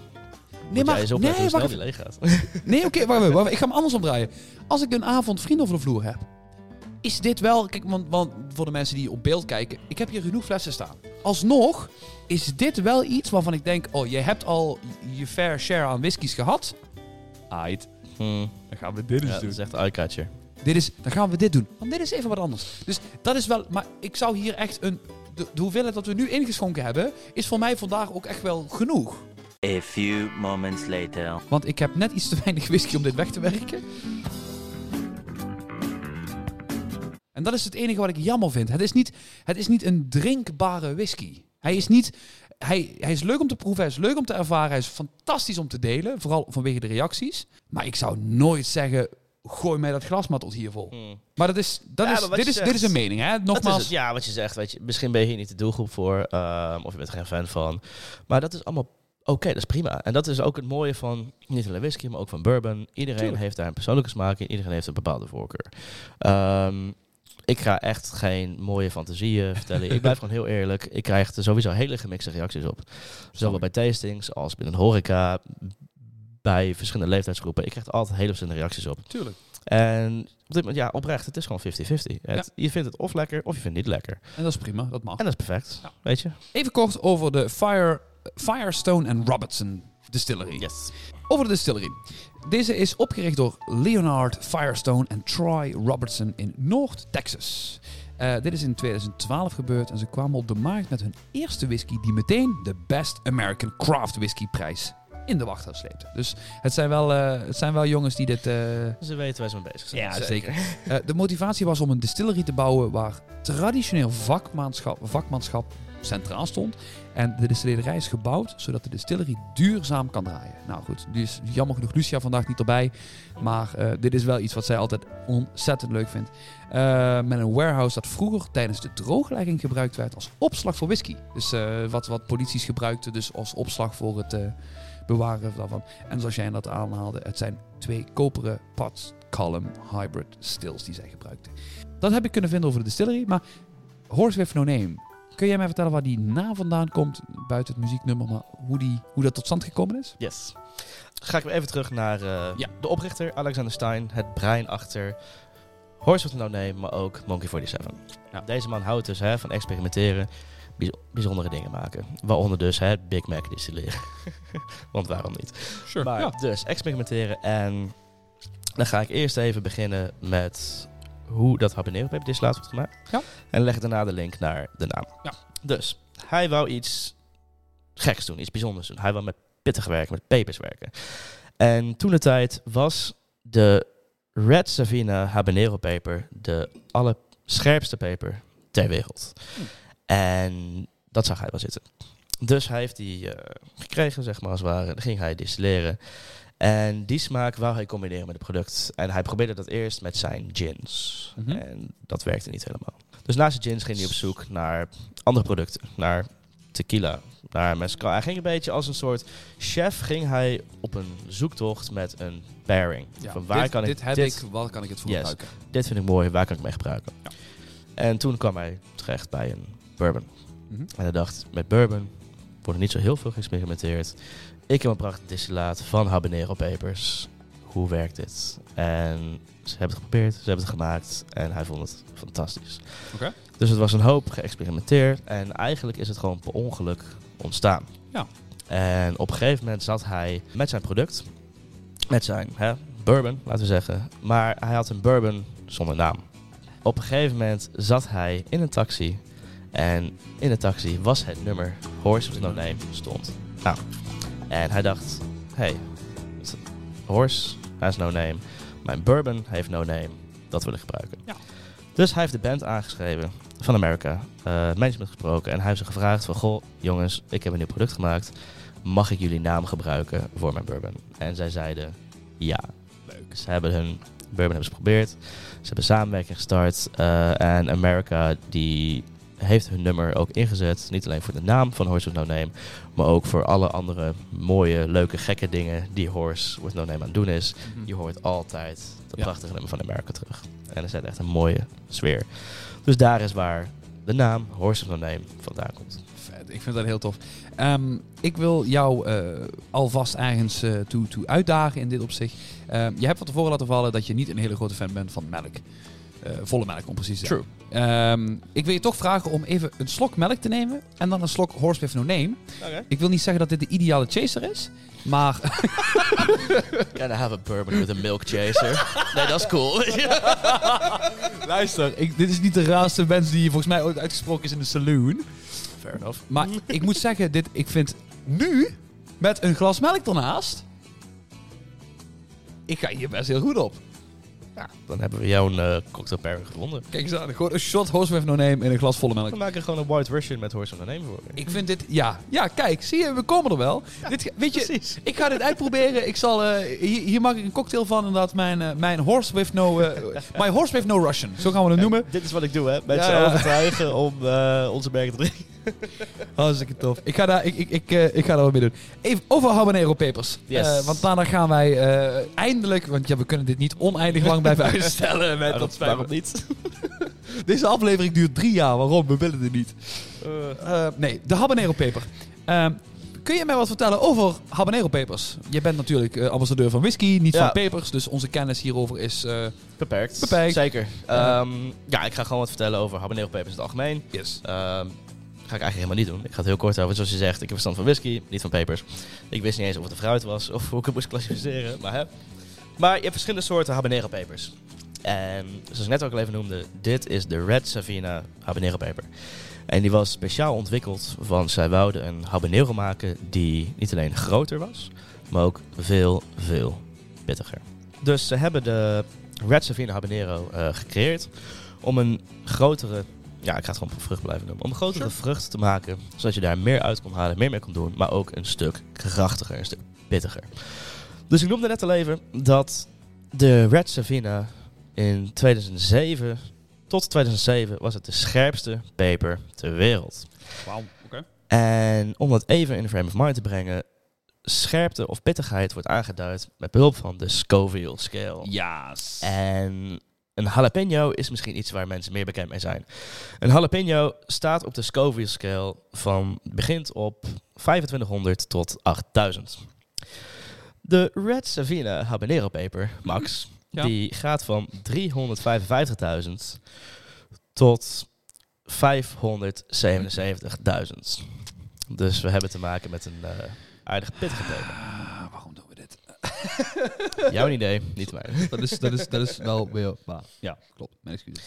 Nee, maar eens nee, hoe wacht leeg gaat. Nee, oké, wacht even, wacht even. Ik ga hem anders omdraaien. Als ik een avond vrienden over de vloer heb, is dit wel... Kijk, want, want voor de mensen die op beeld kijken, ik heb hier genoeg flessen staan. Alsnog is dit wel iets waarvan ik denk, oh, je hebt al je fair share aan whiskies gehad. Ait, Hmm. dan gaan we dit Ja, dat is echt eye-catcher. Dit is, dan gaan we dit doen. Want dit is even wat anders. Dus dat is wel, maar ik zou hier echt een, de, de hoeveelheid dat we nu ingeschonken hebben, is voor mij vandaag ook echt wel genoeg. A few moments later. Want ik heb net iets te weinig whisky om dit weg te werken. En dat is het enige wat ik jammer vind. Het is niet, het is niet een drinkbare whisky. Hij is niet... Hij, hij is leuk om te proeven, hij is leuk om te ervaren, hij is fantastisch om te delen, vooral vanwege de reacties. Maar ik zou nooit zeggen, gooi mij dat glas maar tot hier vol. Hmm. Maar dat is, dat Ja, is, dit, is, zegt- dit is een mening, hè? Nogmaals. Ja, wat je zegt, weet je, misschien ben je hier niet de doelgroep voor, ehm, of je bent er geen fan van. Maar dat is allemaal oké, dat is prima. En dat is ook het mooie van niet alleen whisky, maar ook van bourbon. Iedereen Tuurlijk. heeft daar een persoonlijke smaak in, iedereen heeft een bepaalde voorkeur. Ehm, ik ga echt geen mooie fantasieën vertellen. ik blijf gewoon heel eerlijk. Ik krijg er sowieso hele gemixte reacties op. Zowel bij tastings als binnen horeca, bij verschillende leeftijdsgroepen. Ik krijg er altijd hele verschillende reacties op. Tuurlijk. En op dit moment, ja, oprecht, het is gewoon 50-50. Het- Je vindt het of lekker, of je vindt het niet lekker. En dat is prima, dat mag. En dat is perfect, Ja. weet je? Even kort over de Fire, Firestone and Robertson Distillery. Yes. Over de distillery. Deze is opgericht door Leonard Firestone en Troy Robertson in Noord-Texas. Eh, dit is in 2012 gebeurd en ze kwamen op de markt met hun eerste whisky die meteen de Best American Craft Whisky prijs in de wachthuis sleepte. Dus het zijn wel, eh, het zijn wel jongens die dit... eh, Ze weten waar ze mee bezig zijn. ja, zeker. Eh, de motivatie was om een distillery te bouwen waar traditioneel vakmanschap, vakmanschap centraal stond. En de distillerij is gebouwd zodat de distillery duurzaam kan draaien. Nou goed, dus jammer genoeg Lucia vandaag niet erbij. Maar dit is wel iets wat zij altijd ontzettend leuk vindt. Eh, met een warehouse dat vroeger tijdens de drooglegging gebruikt werd als opslag voor whisky. Dus wat, wat polities gebruikten dus als opslag voor het bewaren daarvan. En zoals jij dat aanhaalde, het zijn twee koperen pot column hybrid stills die zij gebruikten. Dat heb ik kunnen vinden over de distillery, maar Horse with No Name. Kun jij mij vertellen waar die naam vandaan komt, buiten het muzieknummer, maar hoe, die, hoe dat tot stand gekomen is? Yes. Ga ik weer even terug naar eh, Ja. de oprichter, Alexander Stein. Het brein achter Horse with No Name, maar ook Monkey 47. Ja. Deze man houdt dus hè, van experimenteren, bijzondere dingen maken. Waaronder dus hè, Big Mac distilleren. Want waarom niet? Sure. Maar ja. dus experimenteren en dan ga ik eerst even beginnen met hoe dat habanero peperdistillaat wordt gemaakt. Ja. En leg daarna de link naar de naam. Ja. Dus hij wou iets geks doen, iets bijzonders doen. Hij wou met pittig werken, met pepers werken. En toen de tijd was de Red Savina habanero peper de allerscherpste peper ter wereld. Hm. En dat zag hij wel zitten. Dus hij heeft die eh, gekregen, zeg maar als het ware. Dan ging hij distilleren. En die smaak wou hij combineren met het product. En hij probeerde dat eerst met zijn gins. Mhm. En dat werkte niet helemaal. Dus naast de gins ging hij op zoek naar andere producten. Naar tequila, naar mezcal. Hij ging een beetje als een soort chef ging hij op een zoektocht met een pairing. Ja, Van waar dit, kan ik dit heb dit, ik, waar kan ik het voor Yes. gebruiken? dit vind ik mooi, waar kan ik mee gebruiken? Ja. En toen kwam hij terecht bij een bourbon. Mhm. En hij dacht, met bourbon wordt er niet zo heel veel geëxperimenteerd. Ik heb een prachtig distillaat van habanero pepers. Hoe werkt dit? En ze hebben het geprobeerd, ze hebben het gemaakt en hij vond het fantastisch. Dus het was een hoop geëxperimenteerd en eigenlijk is het gewoon per ongeluk ontstaan. Ja. En op een gegeven moment zat hij met zijn product, met zijn hè, bourbon, laten we zeggen. Maar hij had een bourbon zonder naam. Op een gegeven moment zat hij in een taxi en in de taxi was het nummer Horse with No Name stond. Nou, en hij dacht, hey, Horse has no name. Mijn bourbon heeft no name. Dat wil ik gebruiken. Ja. Dus hij heeft de band aangeschreven van America, eh management gesproken en hij heeft ze gevraagd van, goh, jongens, ik heb een nieuw product gemaakt. Mag ik jullie naam gebruiken voor mijn bourbon? En zij zeiden ja. Leuk. Ze hebben hun bourbon hebben ze geprobeerd. Ze hebben samenwerking gestart. eh, en America die heeft hun nummer ook ingezet. Niet alleen voor de naam van Horse with No Name. Maar ook voor alle andere mooie, leuke, gekke dingen die Horse with No Name aan het doen is. Je hoort altijd de Ja. prachtige nummer van America terug. En er zit echt een mooie sfeer. Dus daar is waar de naam Horse with No Name vandaan komt. Ik vind dat heel tof. Ehm, ik wil jou eh, alvast ergens eh, toe, toe uitdagen in dit opzicht. Ehm, je hebt van tevoren laten vallen dat je niet een hele grote fan bent van melk. Eh, volle melk, om precies te zijn. Ehm, ik wil je toch vragen om even een slok melk te nemen en dan een slok Horse with No Name. Ik wil niet zeggen dat dit de ideale chaser is, maar Can I have a bourbon with a milk chaser? nee, dat is cool. luister, ik, dit is niet de raarste wens die volgens mij ooit uitgesproken is in de saloon. Fair enough. Maar ik moet zeggen, dit, ik vind nu, met een glas melk ernaast, ik ga hier best heel goed op. Ja, dan hebben we jouw uh, cocktail pairing gevonden. Kijk eens aan, gewoon een shot horse with no name in een glas volle melk. We maken gewoon een white version met horse with no name voor. Ik vind dit, ja, ja, kijk, zie je, we komen er wel. dit, weet je, Precies. ik ga dit uitproberen. Ik zal, eh, hier, hier maak ik een cocktail van, inderdaad, mijn, eh, mijn horse with no, eh, my horse with no Russian. Zo gaan we het noemen. Dit is wat ik doe, hè. Mensen Ja, ja. overtuigen om eh, onze merken te drinken. Hartstikke tof. Ik ga daar, ik, ik, ik, eh, ik ga daar wat mee doen. Even over habanero pepers. Yes. Eh, want daarna gaan wij eh, eindelijk, want ja, we kunnen dit niet oneindig lang blijven uitstellen. Met, dat spijt niet? Deze aflevering duurt drie jaar. Waarom? We willen het niet. Nee, de habanero peper. Ehm, kun je mij wat vertellen over habanero pepers? Je bent natuurlijk ambassadeur van whisky, niet Ja. van pepers. Dus onze kennis hierover is... Beperkt. Beperkt. Zeker. Ja. Ehm, ja, ik ga gewoon wat vertellen over habanero pepers in het algemeen. yes. Ehm ga ik eigenlijk helemaal niet doen. Ik ga het heel kort over. Zoals je zegt, ik heb verstand van whisky, niet van pepers. Ik wist niet eens of het een fruit was of hoe ik het moest klassificeren. Maar, hè. maar je hebt verschillende soorten habanero pepers. En zoals ik net ook al even noemde, dit is de Red Savina habanero peper. En die was speciaal ontwikkeld, want zij wouden een habanero maken die niet alleen groter was, maar ook veel, veel pittiger. Dus ze hebben de Red Savina habanero eh, gecreëerd om een grotere ja, ik ga het gewoon vrucht blijven noemen. Om grotere Sure. vrucht te maken, zodat je daar meer uit kon halen, meer mee kon doen, maar ook een stuk krachtiger, een stuk pittiger. Dus ik noemde net al even dat de Red Savina in 2007 tot 2007 was het de scherpste peper ter wereld. Wauw, oké. En om dat even in de frame of mind te brengen, scherpte of pittigheid wordt aangeduid met behulp van de Scoville scale. Ja. En een jalapeno is misschien iets waar mensen meer bekend mee zijn. Een jalapeno staat op de Scoville scale van begint op 2500 tot 8000. De Red Savina habanero peper, Max, Ja. die gaat van 355.000 tot 577.000. Dus we hebben te maken met een eh aardig pittige peper. Ah, waarom doen we dit? Jouw idee, niet mijn. Dat is, dat is, dat is wel weer... Maar, ja, klopt. Mijn excuses.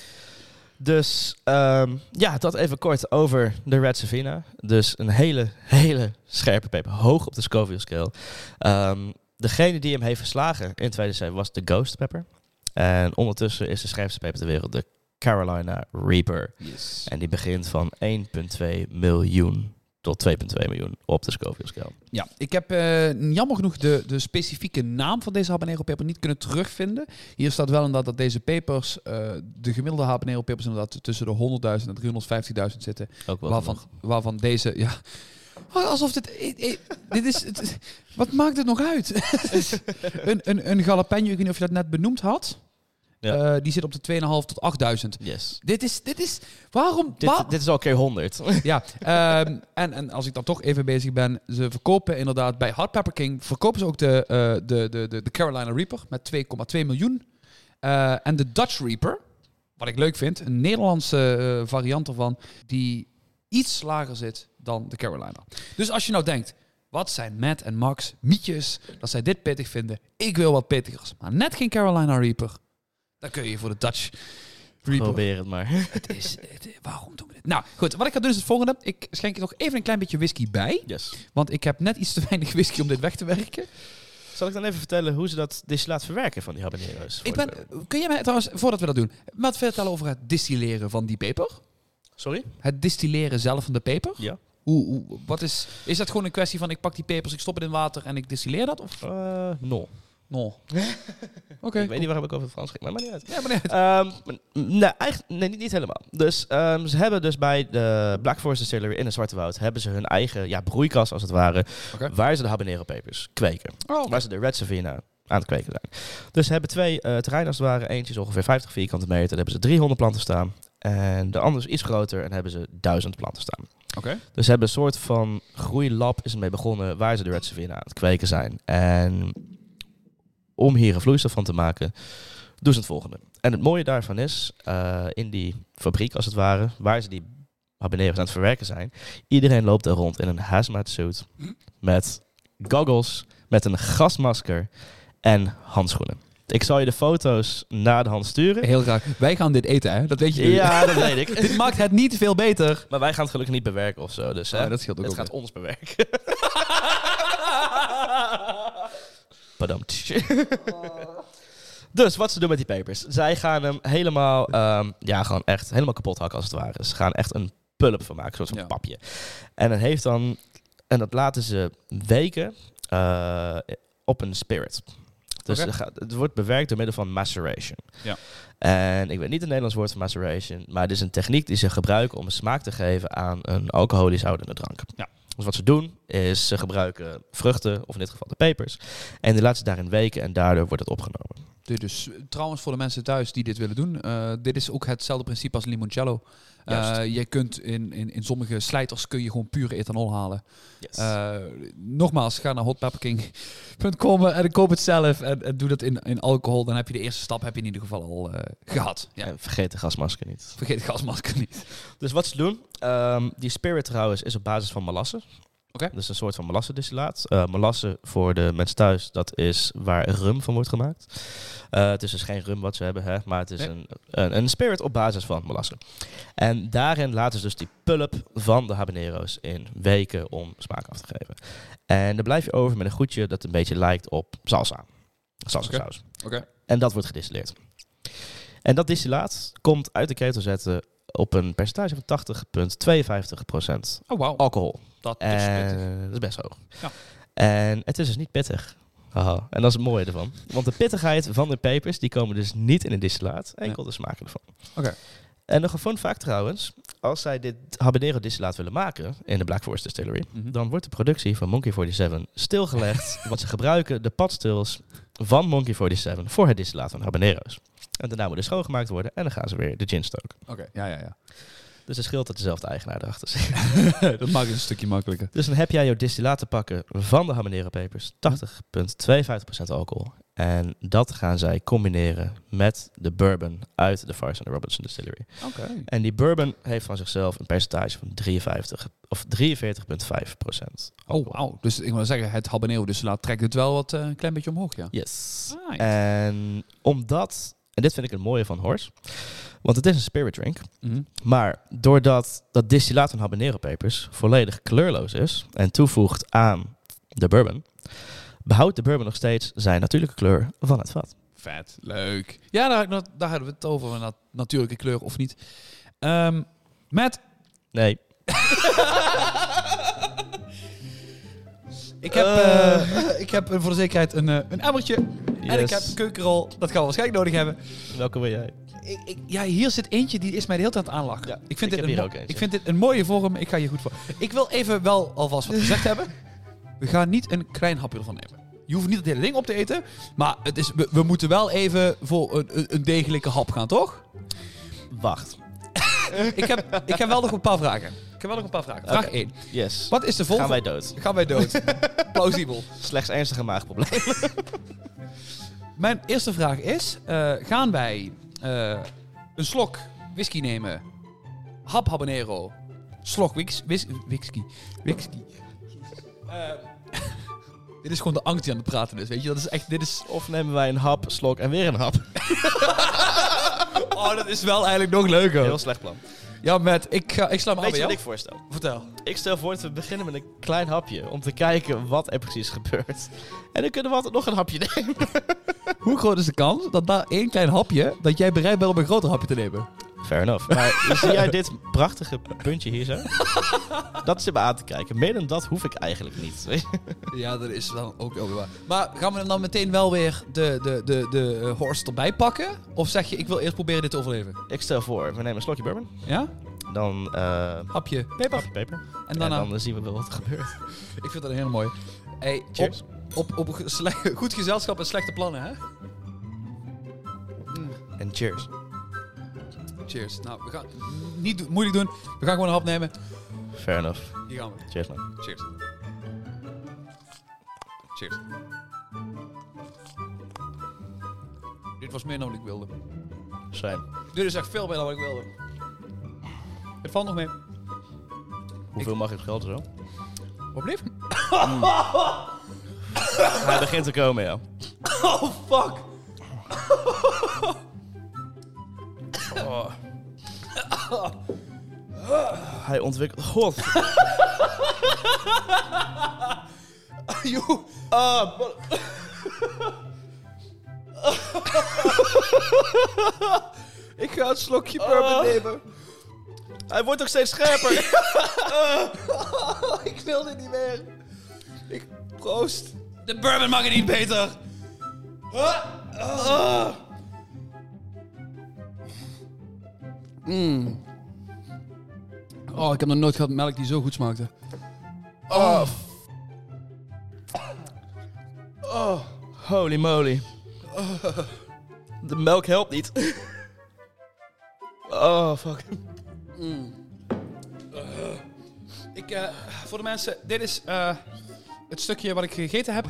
Dus ehm, ja, dat even kort over de Red Savina. Dus een hele, hele scherpe peper. Hoog op de Scoville scale. Ehm, degene die hem heeft verslagen in 2007 was de Ghost Pepper. En ondertussen is de scherpste peper ter wereld de Carolina Reaper. Yes. En die begint van 1,2 miljoen tot 2,2 miljoen op de Scoville scale. Ja, ik heb eh, jammer genoeg de, de specifieke naam van deze habanero peper niet kunnen terugvinden. Hier staat wel inderdaad dat deze pepers, eh, de gemiddelde habanero pepers inderdaad tussen de 100.000 en 350.000 zitten. Ook wel Waarvan, waarvan deze, ja... Oh, Alsof dit... eh, eh, dit is, het- wat maakt het nog uit? een, een, een jalapeno, ik weet niet of je dat net benoemd had. Ja. Eh, die zit op de 2,5 tot 8000. Yes. Dit is, dit is... Waarom... Dit, is al keer 100. ja, ehm, en, en als ik dan toch even bezig ben, ze verkopen inderdaad bij Hot Pepper King verkopen ze ook de, eh, de, de, de, de Carolina Reaper met 2,2 miljoen. Eh, en de Dutch Reaper, wat ik leuk vind, een Nederlandse variant ervan, die iets lager zit dan de Carolina. Dus als je nou denkt, wat zijn Matt en Max mietjes dat zij dit pittig vinden? Ik wil wat pittigers, maar net geen Carolina Reaper. Dan kun je voor de Dutch. Probeer het maar. Het is, het- waarom doen we dit? Nou, goed. Wat ik ga doen is het volgende. Ik schenk er nog even een klein beetje whisky bij. Yes. Want ik heb net iets te weinig whisky om dit weg te werken. Zal ik dan even vertellen hoe ze dat distillaat verwerken van die habanero's? Ik ben, kun je mij trouwens, voordat we dat doen, wat vertellen over het distilleren van die peper? Sorry? Het distilleren zelf van de peper? Ja. Hoe, hoe, wat is, is dat gewoon een kwestie van ik pak die pepers, ik stop het in water en ik distilleer dat? Of? Uh, no. No. Oké. Ik weet niet waarom ik over het Frans ging, maar maakt niet uit. Ja, maar nee. Ehm, nee, eigenlijk, nee, niet, niet helemaal. Dus ehm, ze hebben dus bij de Black Forest Distillery in het Zwarte Woud... hebben ze hun eigen ja, broeikas, als het ware... Waar ze de habanero pepers kweken. Oh, Waar ze de Red Savina aan het kweken zijn. Dus ze hebben twee eh, terreinen als het ware. Eentje is ongeveer 50 vierkante meter. Daar hebben ze 300 planten staan. En de andere is iets groter en hebben ze 1000 planten staan. Dus ze hebben een soort van groeilab is ermee begonnen waar ze de Red Savina aan het kweken zijn. En om hier een vloeistof van te maken, doen ze het volgende. En het mooie daarvan is, eh, in die fabriek als het ware, waar ze die habanero's aan het verwerken zijn, iedereen loopt er rond in een hazmat suit met goggles, met een gasmasker en handschoenen. Ik zal je de foto's na de hand sturen. Heel graag. Wij gaan dit eten, hè? Dat weet je nu. Ja, dat weet ik. dit maakt het niet veel beter. Maar wij gaan het gelukkig niet bewerken of zo. Dus hè, Oh, dat scheelt ook het ook gaat ons bewerken. Padam. Dus wat ze doen met die papers. Zij gaan hem helemaal, ehm, ja, gewoon echt helemaal kapot hakken als het ware. Ze gaan echt een pulp van maken, zoals een Ja. papje. En dat heeft dan, en dat laten ze weken eh, op een spirit. Dus gaat- het wordt bewerkt door middel van maceration. Ja. En ik weet niet het Nederlands woord voor maceration, maar het is een techniek die ze gebruiken om een smaak te geven aan een alcoholisch houdende drank. Ja. Dus wat ze doen, is ze gebruiken vruchten, of in dit geval de pepers, en die laten ze daarin weken en daardoor wordt het opgenomen. Eh, trouwens voor de mensen thuis die dit willen doen. eh, dit is ook hetzelfde principe als limoncello. Eh Juist. je kunt in, in, in sommige slijters kun je gewoon pure ethanol halen. Yes. Eh, nogmaals, ga naar hotpepperking.com en koop het zelf en, en doe dat in, in alcohol. Dan heb je de eerste stap heb je in ieder geval al eh, gehad. Ja. En vergeet de gasmasker niet. Vergeet het gasmasker niet. Dus wat ze doen, ehm, die spirit trouwens is op basis van melasse. Oké. Dus een soort van melassedistillaat. Eh melasse voor de mensen thuis, dat is waar rum van wordt gemaakt. Eh, het is dus geen rum wat ze hebben, hè, maar het is Nee. een, een, een spirit op basis van melasse. En daarin laten ze dus die pulp van de habanero's in weken om smaak af te geven. En dan blijf je over met een goedje dat een beetje lijkt op salsa. Salsa Oké. saus. Oké. En dat wordt gedistilleerd. En dat distillaat komt uit de ketel zetten op een percentage van 80,52% Oh, wauw. alcohol. Dat is En dat is best hoog. Ja. En het is dus niet pittig. Haha. En dat is het mooie ervan. Want de pittigheid van de pepers, die komen dus niet in een distillaat. Enkel de smaken ervan. Oké. En nog een fun fact trouwens. Als zij dit habanero distillaat willen maken in de Black Forest Distillery, Mhm. dan wordt de productie van Monkey 47 stilgelegd. want ze gebruiken de padstils van Monkey 47 voor het distillaat van habanero's. En daarna moet er schoongemaakt worden en dan gaan ze weer de gin stoken. Oké, ja, ja, ja. Dus het scheelt dat dezelfde eigenaar erachter zit. dat maakt het een stukje makkelijker. Dus dan heb jij jouw distillaat te pakken van de habanero pepers, 80,52% alcohol. En dat gaan zij combineren met de bourbon uit de Farce and Robinson Distillery. Oké. En die bourbon heeft van zichzelf een percentage van 53 of 43,5%. Oh, wauw. Dus ik wil zeggen, het habanero dus laat trekt het wel wat eh, een klein beetje omhoog, ja. Yes. En omdat, en dit vind ik het mooie van Horse, want het is een spirit drink, Mhm. maar doordat dat distillaat van habanero pepers volledig kleurloos is en toevoegt aan de bourbon, behoudt de bourbon nog steeds zijn natuurlijke kleur van het vat. Vet, leuk. Ja, daar, daar, hadden we het over, nat- natuurlijke kleur of niet. Ehm Matt, Nee. ik heb, eh, ik heb voor de zekerheid een, eh, een emmertje. En ik heb een keukenrol. Dat gaan we waarschijnlijk nodig hebben. Welke wil jij? Ik, ik- ja, hier zit eentje die is mij de hele tijd aan het aanlachen. Ja, ik, ik vind dit heb een ik vind dit een mooie vorm. Ik ga hier goed voor. Ik wil even wel alvast wat gezegd hebben. We gaan niet een klein hapje ervan nemen. Je hoeft niet het hele ding op te eten. Maar het is, we, we moeten wel even voor een, een, een degelijke hap gaan, toch? Wacht. ik, heb, ik heb wel nog een paar vragen. Ik heb wel nog een paar vragen. Vraag Oké. 1. Yes. Wat is de volgende... Gaan wij dood? Gaan wij dood? Plausibel. Slechts ernstige maagproblemen. Mijn eerste vraag is: eh, gaan wij eh, een slok whisky nemen? Hap habanero. Slok wix, whis- whisky. Whisky. Eh, dit is gewoon de angst die aan het praten is, weet je? Dat is echt, dit is... Of nemen wij een hap, slok en weer een hap? Oh, dat is wel eigenlijk nog leuker. Heel slecht plan. Ja, Matt, ik, ga, ik sla me aan Weet bij je wat jou. ik voorstel? Vertel. Ik stel voor dat we beginnen met een klein hapje. Om te kijken wat er precies gebeurt. En dan kunnen we altijd nog een hapje nemen. Hoe groot is de kans dat na één klein hapje, dat jij bereid bent om een groter hapje te nemen? Fair enough. Maar zie jij dit prachtige puntje hier zo? Dat zit me aan te kijken. Meer dan dat hoef ik eigenlijk niet. weet je. Ja, dat is dan ook wel waar. Maar gaan we dan meteen wel weer de, de, de, de eh, horse erbij pakken? Of zeg je, ik wil eerst proberen dit te overleven? Ik stel voor, we nemen een slokje bourbon. Ja? Dan eh Hapje peper. hapje peper. En dan eh, zien we wel wat er gebeurt. Ik vind dat een hele mooie. Hey, Cheers. Op, op, goed gezelschap en slechte plannen, hè? En cheers. Cheers. Nou, we gaan niet moeilijk doen. We gaan gewoon een hap nemen. Fair enough. Hier gaan we. Cheers man. Cheers. Cheers. Dit was meer dan wat ik wilde. Zijn. Dit is echt veel meer dan wat ik wilde. Het valt nog mee. Hoeveel mag ik geld zo? Wat blieft? Hij begint te komen, ja. Oh, fuck. Hij ontwikkelt... God. Joe. Ah, ik ga een slokje bourbon nemen. Hij wordt ook steeds scherper. ik wil dit niet meer. Ik proost. De bourbon mag het niet beter. Mm. Oh, ik heb nog nooit gehad melk die zo goed smaakte. Oh. Oh. Holy moly. De melk helpt niet. Oh, fuck. Ik, eh, voor de mensen, dit is eh, het stukje wat ik gegeten heb.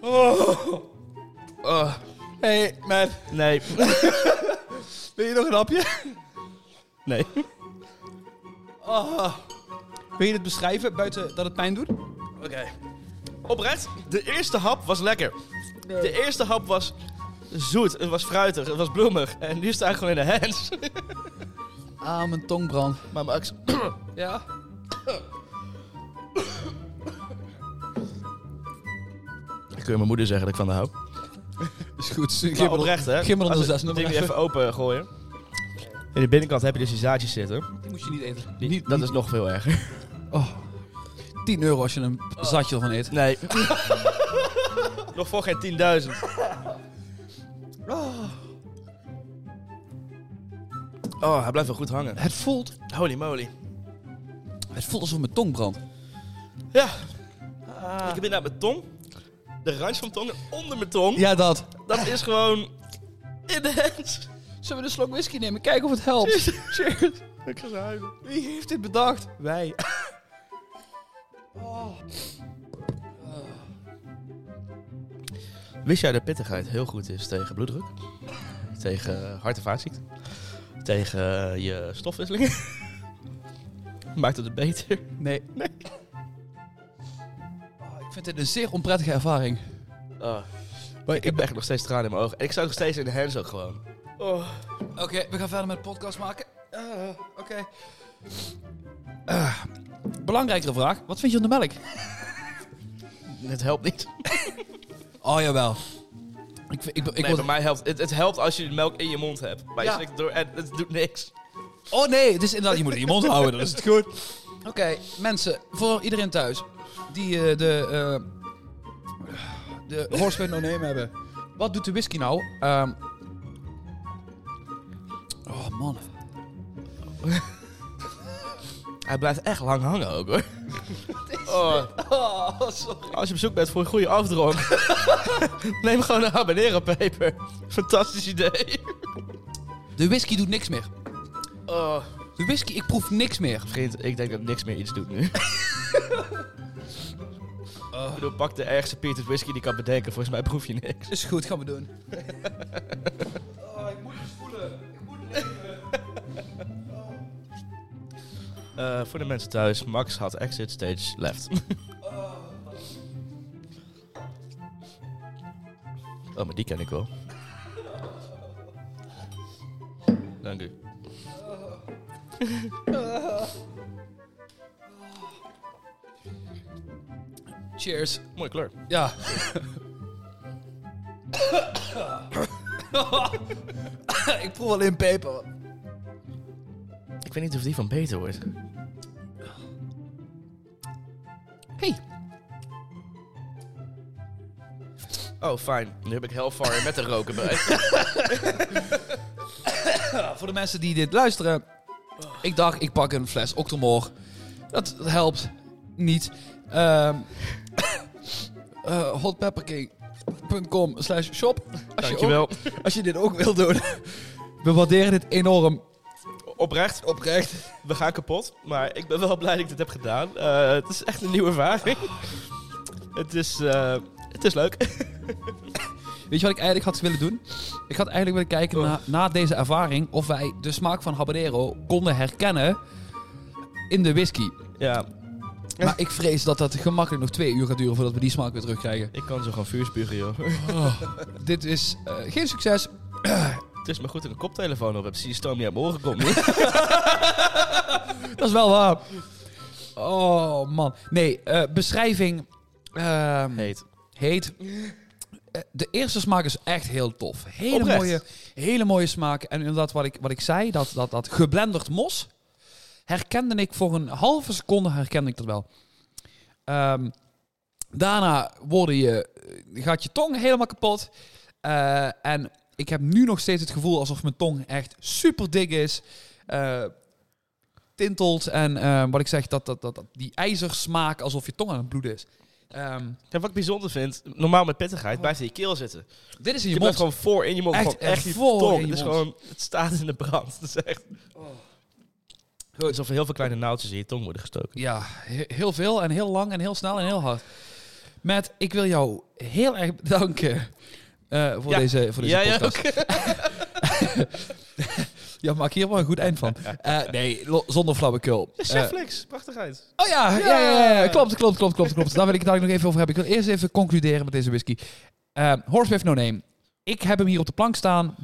Oh. Hey, man. Nee. Wil je nog een hapje? Nee. Oh. Wil je het beschrijven buiten dat het pijn doet? Oké. Oprecht, de eerste hap was lekker. De eerste hap was zoet, het was fruitig, het was bloemig. En nu sta ik gewoon in de hands. Ah, mijn tong brandt. Maar Max, Ja? ik kun je mijn moeder zeggen dat ik van de hou. Is goed. Geef Maar me oprecht, hè? Geef me dan de zes nummer even open gooien. In de binnenkant heb je dus die zaadjes zitten. Die moet je niet eten. Die- dat is nog veel erger. Oh. 10 euro als je een zatje ervan eet. Nee. nog voor geen 10.000. Oh, hij blijft wel goed hangen. Het voelt, Holy moly. het voelt alsof mijn tong brandt. Ja. Ik heb inderdaad mijn tong. De randje van mijn tong en onder mijn tong. Ja, dat. Dat is gewoon in de hands. Zullen we een slok whisky nemen? Kijken of het helpt. Cheers. Ik ga huilen. Wie heeft dit bedacht? Wij. Wist jij dat pittigheid heel goed is tegen bloeddruk? Tegen hart- en vaatziekten? Tegen eh, je stofwisseling? Maakt het het beter? Nee. nee. Ik vind dit een zeer onprettige ervaring. Oh, Maar ik heb echt nog steeds tranen in mijn ogen. En ik sta nog steeds in de hands ook gewoon. Oh. Oké, we gaan verder met de podcast maken. Eh, Oké. Eh, belangrijkere vraag. Wat vind je van de melk? Het helpt niet. Oh, jawel. Ik, vind- ik, ik nee, word- bij mij helpt het. Het helpt als je de melk in je mond hebt. Maar je Ja. slikt het door en het doet niks. Oh nee, het is inderdaad, je moet het in je mond houden, dan is het goed. Oké, mensen, voor iedereen thuis die eh, de, eh de Horseman No Name hebben. Wat doet de whisky nou? Ehm, oh man. Hij blijft echt lang hangen ook hoor. Oh. Oh, sorry. Als je op zoek bent voor een goede afdronk, neem gewoon een habanero peper. Fantastisch idee. De whisky doet niks meer. Oh. De whisky, ik proef niks meer. Vriend, ik denk dat niks meer iets doet nu. Ik bedoel, pak de ergste Peter whisky die ik kan bedenken. Volgens mij proef je niks. Is goed, gaan we doen. oh, ik moet het voelen. Ik moet Eh, voor de mensen thuis, Max had exit stage left. oh, maar die ken ik wel. Dank u. Cheers. Mooie kleur. Ja. ik proef alleen peper. Ik weet niet of die van beter wordt. Hey. Oh, fijn. Nu heb ik Hellfire met de roken bij. Voor de mensen die dit luisteren. Ik dacht, ik pak een fles Octomore. Dat helpt niet. Ehm eh, hotpepperking.com slash shop. Als je, ook, Dankjewel. als je dit ook wil doen. We waarderen dit enorm Oprecht, oprecht. we gaan kapot. Maar ik ben wel blij dat ik dit heb gedaan. Eh, het is echt een nieuwe ervaring. het, is, eh, het is leuk. Weet je wat ik eigenlijk had willen doen? Ik had eigenlijk willen kijken Oh. na, na deze ervaring of wij de smaak van habanero konden herkennen in de whisky. ja, Maar ik vrees dat dat gemakkelijk nog twee uur gaat duren voordat we die smaak weer terugkrijgen. ik kan zo gewoon vuur spugen, joh. Dit is eh, geen succes. het is maar goed dat ik een koptelefoon op heb. Zie je stoom niet uit mijn oren komt. Dat is wel waar. Oh man. Nee, eh, beschrijving. ehm, Heet. heet. eh, de eerste smaak is echt heel tof. Hele Oprecht. mooie, hele mooie smaak. En inderdaad, wat ik, wat ik zei, dat, dat, dat geblenderd mos, herkende ik voor een halve seconde, herkende ik dat wel. Ehm, daarna worden je, gaat je tong helemaal kapot. Eh, en ik heb nu nog steeds het gevoel alsof mijn tong echt super dik is. eh, tintelt en eh, wat ik zeg, dat, dat, dat, dat die ijzersmaak alsof je tong aan het bloeden is. Ja, wat ik bijzonder vind, normaal met pittigheid blijft in je keel zitten. dit is in Je, mond. gewoon voor in je mond. Echt, gewoon echt voor tong. in je Het is mond. gewoon, het staat in de brand. Het is echt... Alsof er heel veel kleine naaldjes in je tong worden gestoken. Ja, he- heel veel en heel lang en heel snel en heel hard. Matt, ik wil jou heel erg bedanken eh, voor Ja. deze, voor deze Ja, ja, podcast. Ja, maak hier wel een goed eind van. Eh, nee, zonder flauwekul. Ja, Eh, prachtigheid. oh ja, ja. Ja, ja, ja, klopt, klopt, klopt, klopt, klopt. Daar wil ik het nog even over hebben. Ik wil eerst even concluderen met deze whisky. Uh, Horsewave No Name. Ik heb hem hier op de plank staan.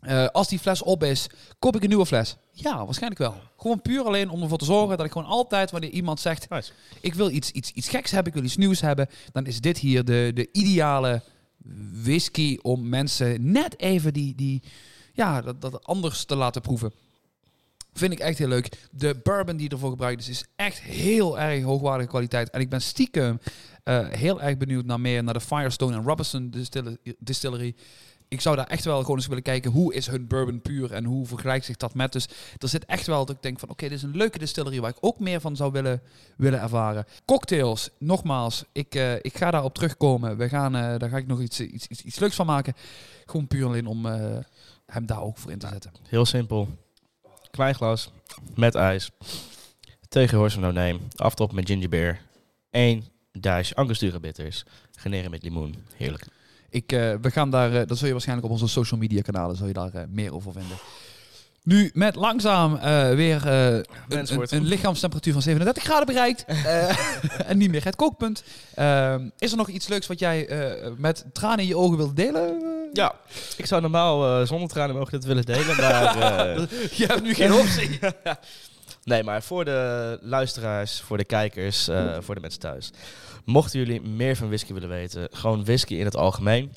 Eh, als die fles op is, koop ik een nieuwe fles? Ja, waarschijnlijk wel. Gewoon puur alleen om ervoor te zorgen dat ik gewoon altijd, wanneer iemand zegt... Nice. ik wil iets, iets, iets geks hebben, ik wil iets nieuws hebben, dan is dit hier de, de ideale whisky om mensen net even die, die ja, dat, dat anders te laten proeven. Vind ik echt heel leuk. De bourbon die ervoor gebruikt is, is echt heel erg hoogwaardige kwaliteit. En ik ben stiekem eh, heel erg benieuwd naar meer, naar de Firestone en Robertson distil- Distillery. Ik zou daar echt wel gewoon eens willen kijken, hoe is hun bourbon puur en hoe vergelijkt zich dat met. Dus er zit echt wel dat ik denk van, oké, dit is een leuke distillery waar ik ook meer van zou willen, willen ervaren. Cocktails, nogmaals, ik, eh, ik ga daarop terugkomen. We gaan, eh, daar ga ik nog iets, iets, iets, iets leuks van maken. Gewoon puur alleen om eh, hem daar ook voor in te zetten. Heel simpel. Klein glas, met ijs. Tegen Horse No Name. Aftop met ginger beer. 1 dash Angostura bitters. Generen met limoen. Heerlijk. Ik, eh, we gaan daar, eh, dat zul je waarschijnlijk op onze social media kanalen, zul je daar eh, meer over vinden. Nu met langzaam weer een, een, lichaamstemperatuur van 37 graden bereikt. en niet meer het kookpunt. Ehm, is er nog iets leuks wat jij met tranen in je ogen wilt delen? Ja, ik zou normaal zonder tranen mogen dit willen delen, maar... je hebt nu geen optie. nee, maar voor de luisteraars, voor de kijkers, voor de mensen thuis. Mochten jullie meer van whisky willen weten, gewoon whisky in het algemeen.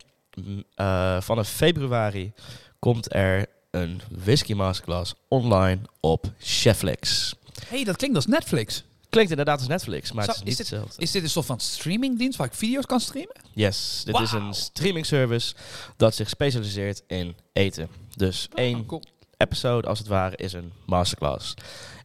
eh, vanaf februari komt er een whisky masterclass online op Cheflix. hey, dat klinkt als Netflix. Klinkt inderdaad als Netflix, maar Zou- het is is niet dit- hetzelfde. Is dit een soort van streamingdienst waar ik video's kan streamen? Yes, dit is een streaming service dat zich specialiseert in eten. Dus één Oh, cool. episode, als het ware, is een masterclass.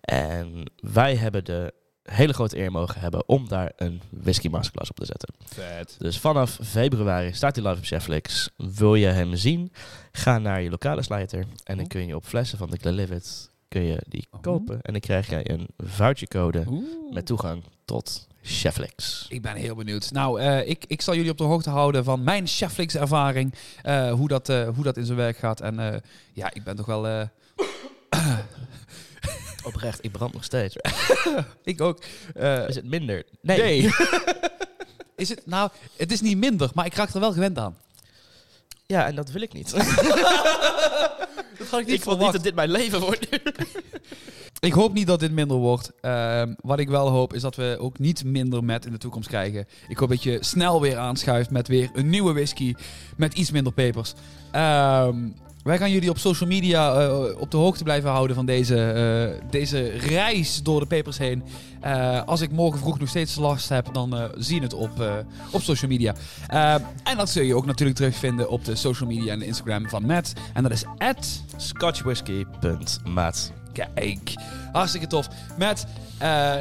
En wij hebben de hele grote eer mogen hebben om daar een whisky masterclass op te zetten. Vet. Dus vanaf februari staat hij live op Cheflix. Wil je hem zien? Ga naar je lokale slijter en dan Oh. kun je op flessen van de Glenlivet kun je die Oh. kopen. En dan krijg jij een vouchercode Oeh. met toegang tot Cheflix. Ik ben heel benieuwd. Nou, eh, ik, ik zal jullie op de hoogte houden van mijn Cheflix ervaring. eh, hoe, dat, eh, hoe dat in zijn werk gaat. En ja, ik ben toch wel... Oprecht, ik brand nog steeds. ik ook. Eh, Is het minder? nee. is het, nou, het is niet minder, maar ik raak er wel gewend aan. Ja, en dat wil ik niet. Dat ik niet ik wil niet dat dit mijn leven wordt. Ik hoop niet dat dit minder wordt. Ehm, wat ik wel hoop is dat we ook niet minder met in de toekomst krijgen. Ik hoop dat je snel weer aanschuift met weer een nieuwe whisky met iets minder pepers. Ehm, wij gaan jullie op social media eh, op de hoogte blijven houden van deze, eh, deze reis door de pepers heen. Eh, als ik morgen vroeg nog steeds last heb, dan zie je het op, op social media. En dat zul je ook natuurlijk terugvinden op de social media en de Instagram van Matt. En dat is Scotchwhisky.maat. Kijk, hartstikke tof. Eh,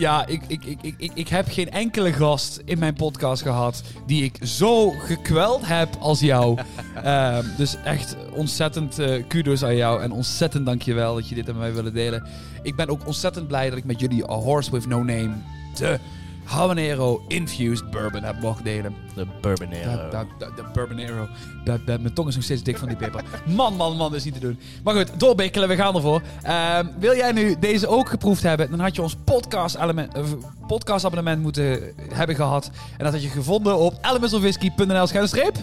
ja, ik, ik, ik, ik, ik, heb geen enkele gast in mijn podcast gehad die ik zo gekweld heb als jou. Ehm, dus echt ontzettend eh, kudos aan jou en ontzettend dankjewel dat je dit met mij willen delen. Ik ben ook ontzettend blij dat ik met jullie A Horse With No Name de Habanero Infused Bourbon heb mogen delen. De Bourbonero. Dat, dat, dat, dat Bourbonero. Dat, dat, mijn tong is nog steeds dik van die peper. Man, man, man, dat is niet te doen. Maar goed, doorbikkelen, we gaan ervoor. Ehm, wil jij nu deze ook geproefd hebben, dan had je ons podcast, element, eh, podcast abonnement moeten hebben gehad. En dat had je gevonden op elementsofwhisky.nl schuine streep.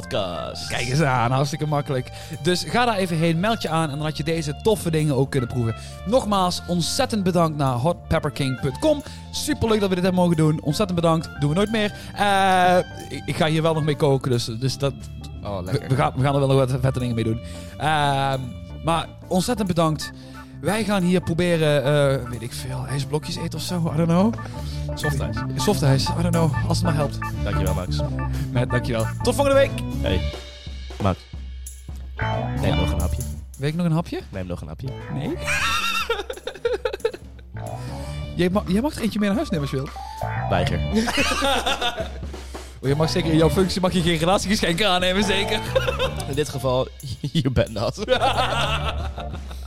Podcast. Kijk eens aan, hartstikke makkelijk. Dus ga daar even heen, meld je aan en dan had je deze toffe dingen ook kunnen proeven. Nogmaals, ontzettend bedankt naar hotpepperking.com. Superleuk dat we dit hebben mogen doen. Ontzettend bedankt. Doen we nooit meer. Eh, ik, ik ga hier wel nog mee koken, dus, dus dat, Oh, we, lekker. we gaan, we gaan er wel nog wat vette dingen mee doen. Ehm, maar ontzettend bedankt. Wij gaan hier proberen, eh, weet ik veel, ijsblokjes eten of zo. I don't know. Softijs. Softijs, I don't know. Als het maar helpt. Dankjewel, Max. Matt, dankjewel. Tot volgende week. Hey, Max. Neem nog een hapje. Weet ik nog een hapje? Neem nog een hapje. Nee. jij, mag, jij mag er eentje mee naar huis nemen als je wilt. Weiger. Oh, je mag zeker in jouw functie mag je geen relatiegeschenken aannemen, zeker. In dit geval, je bent dat.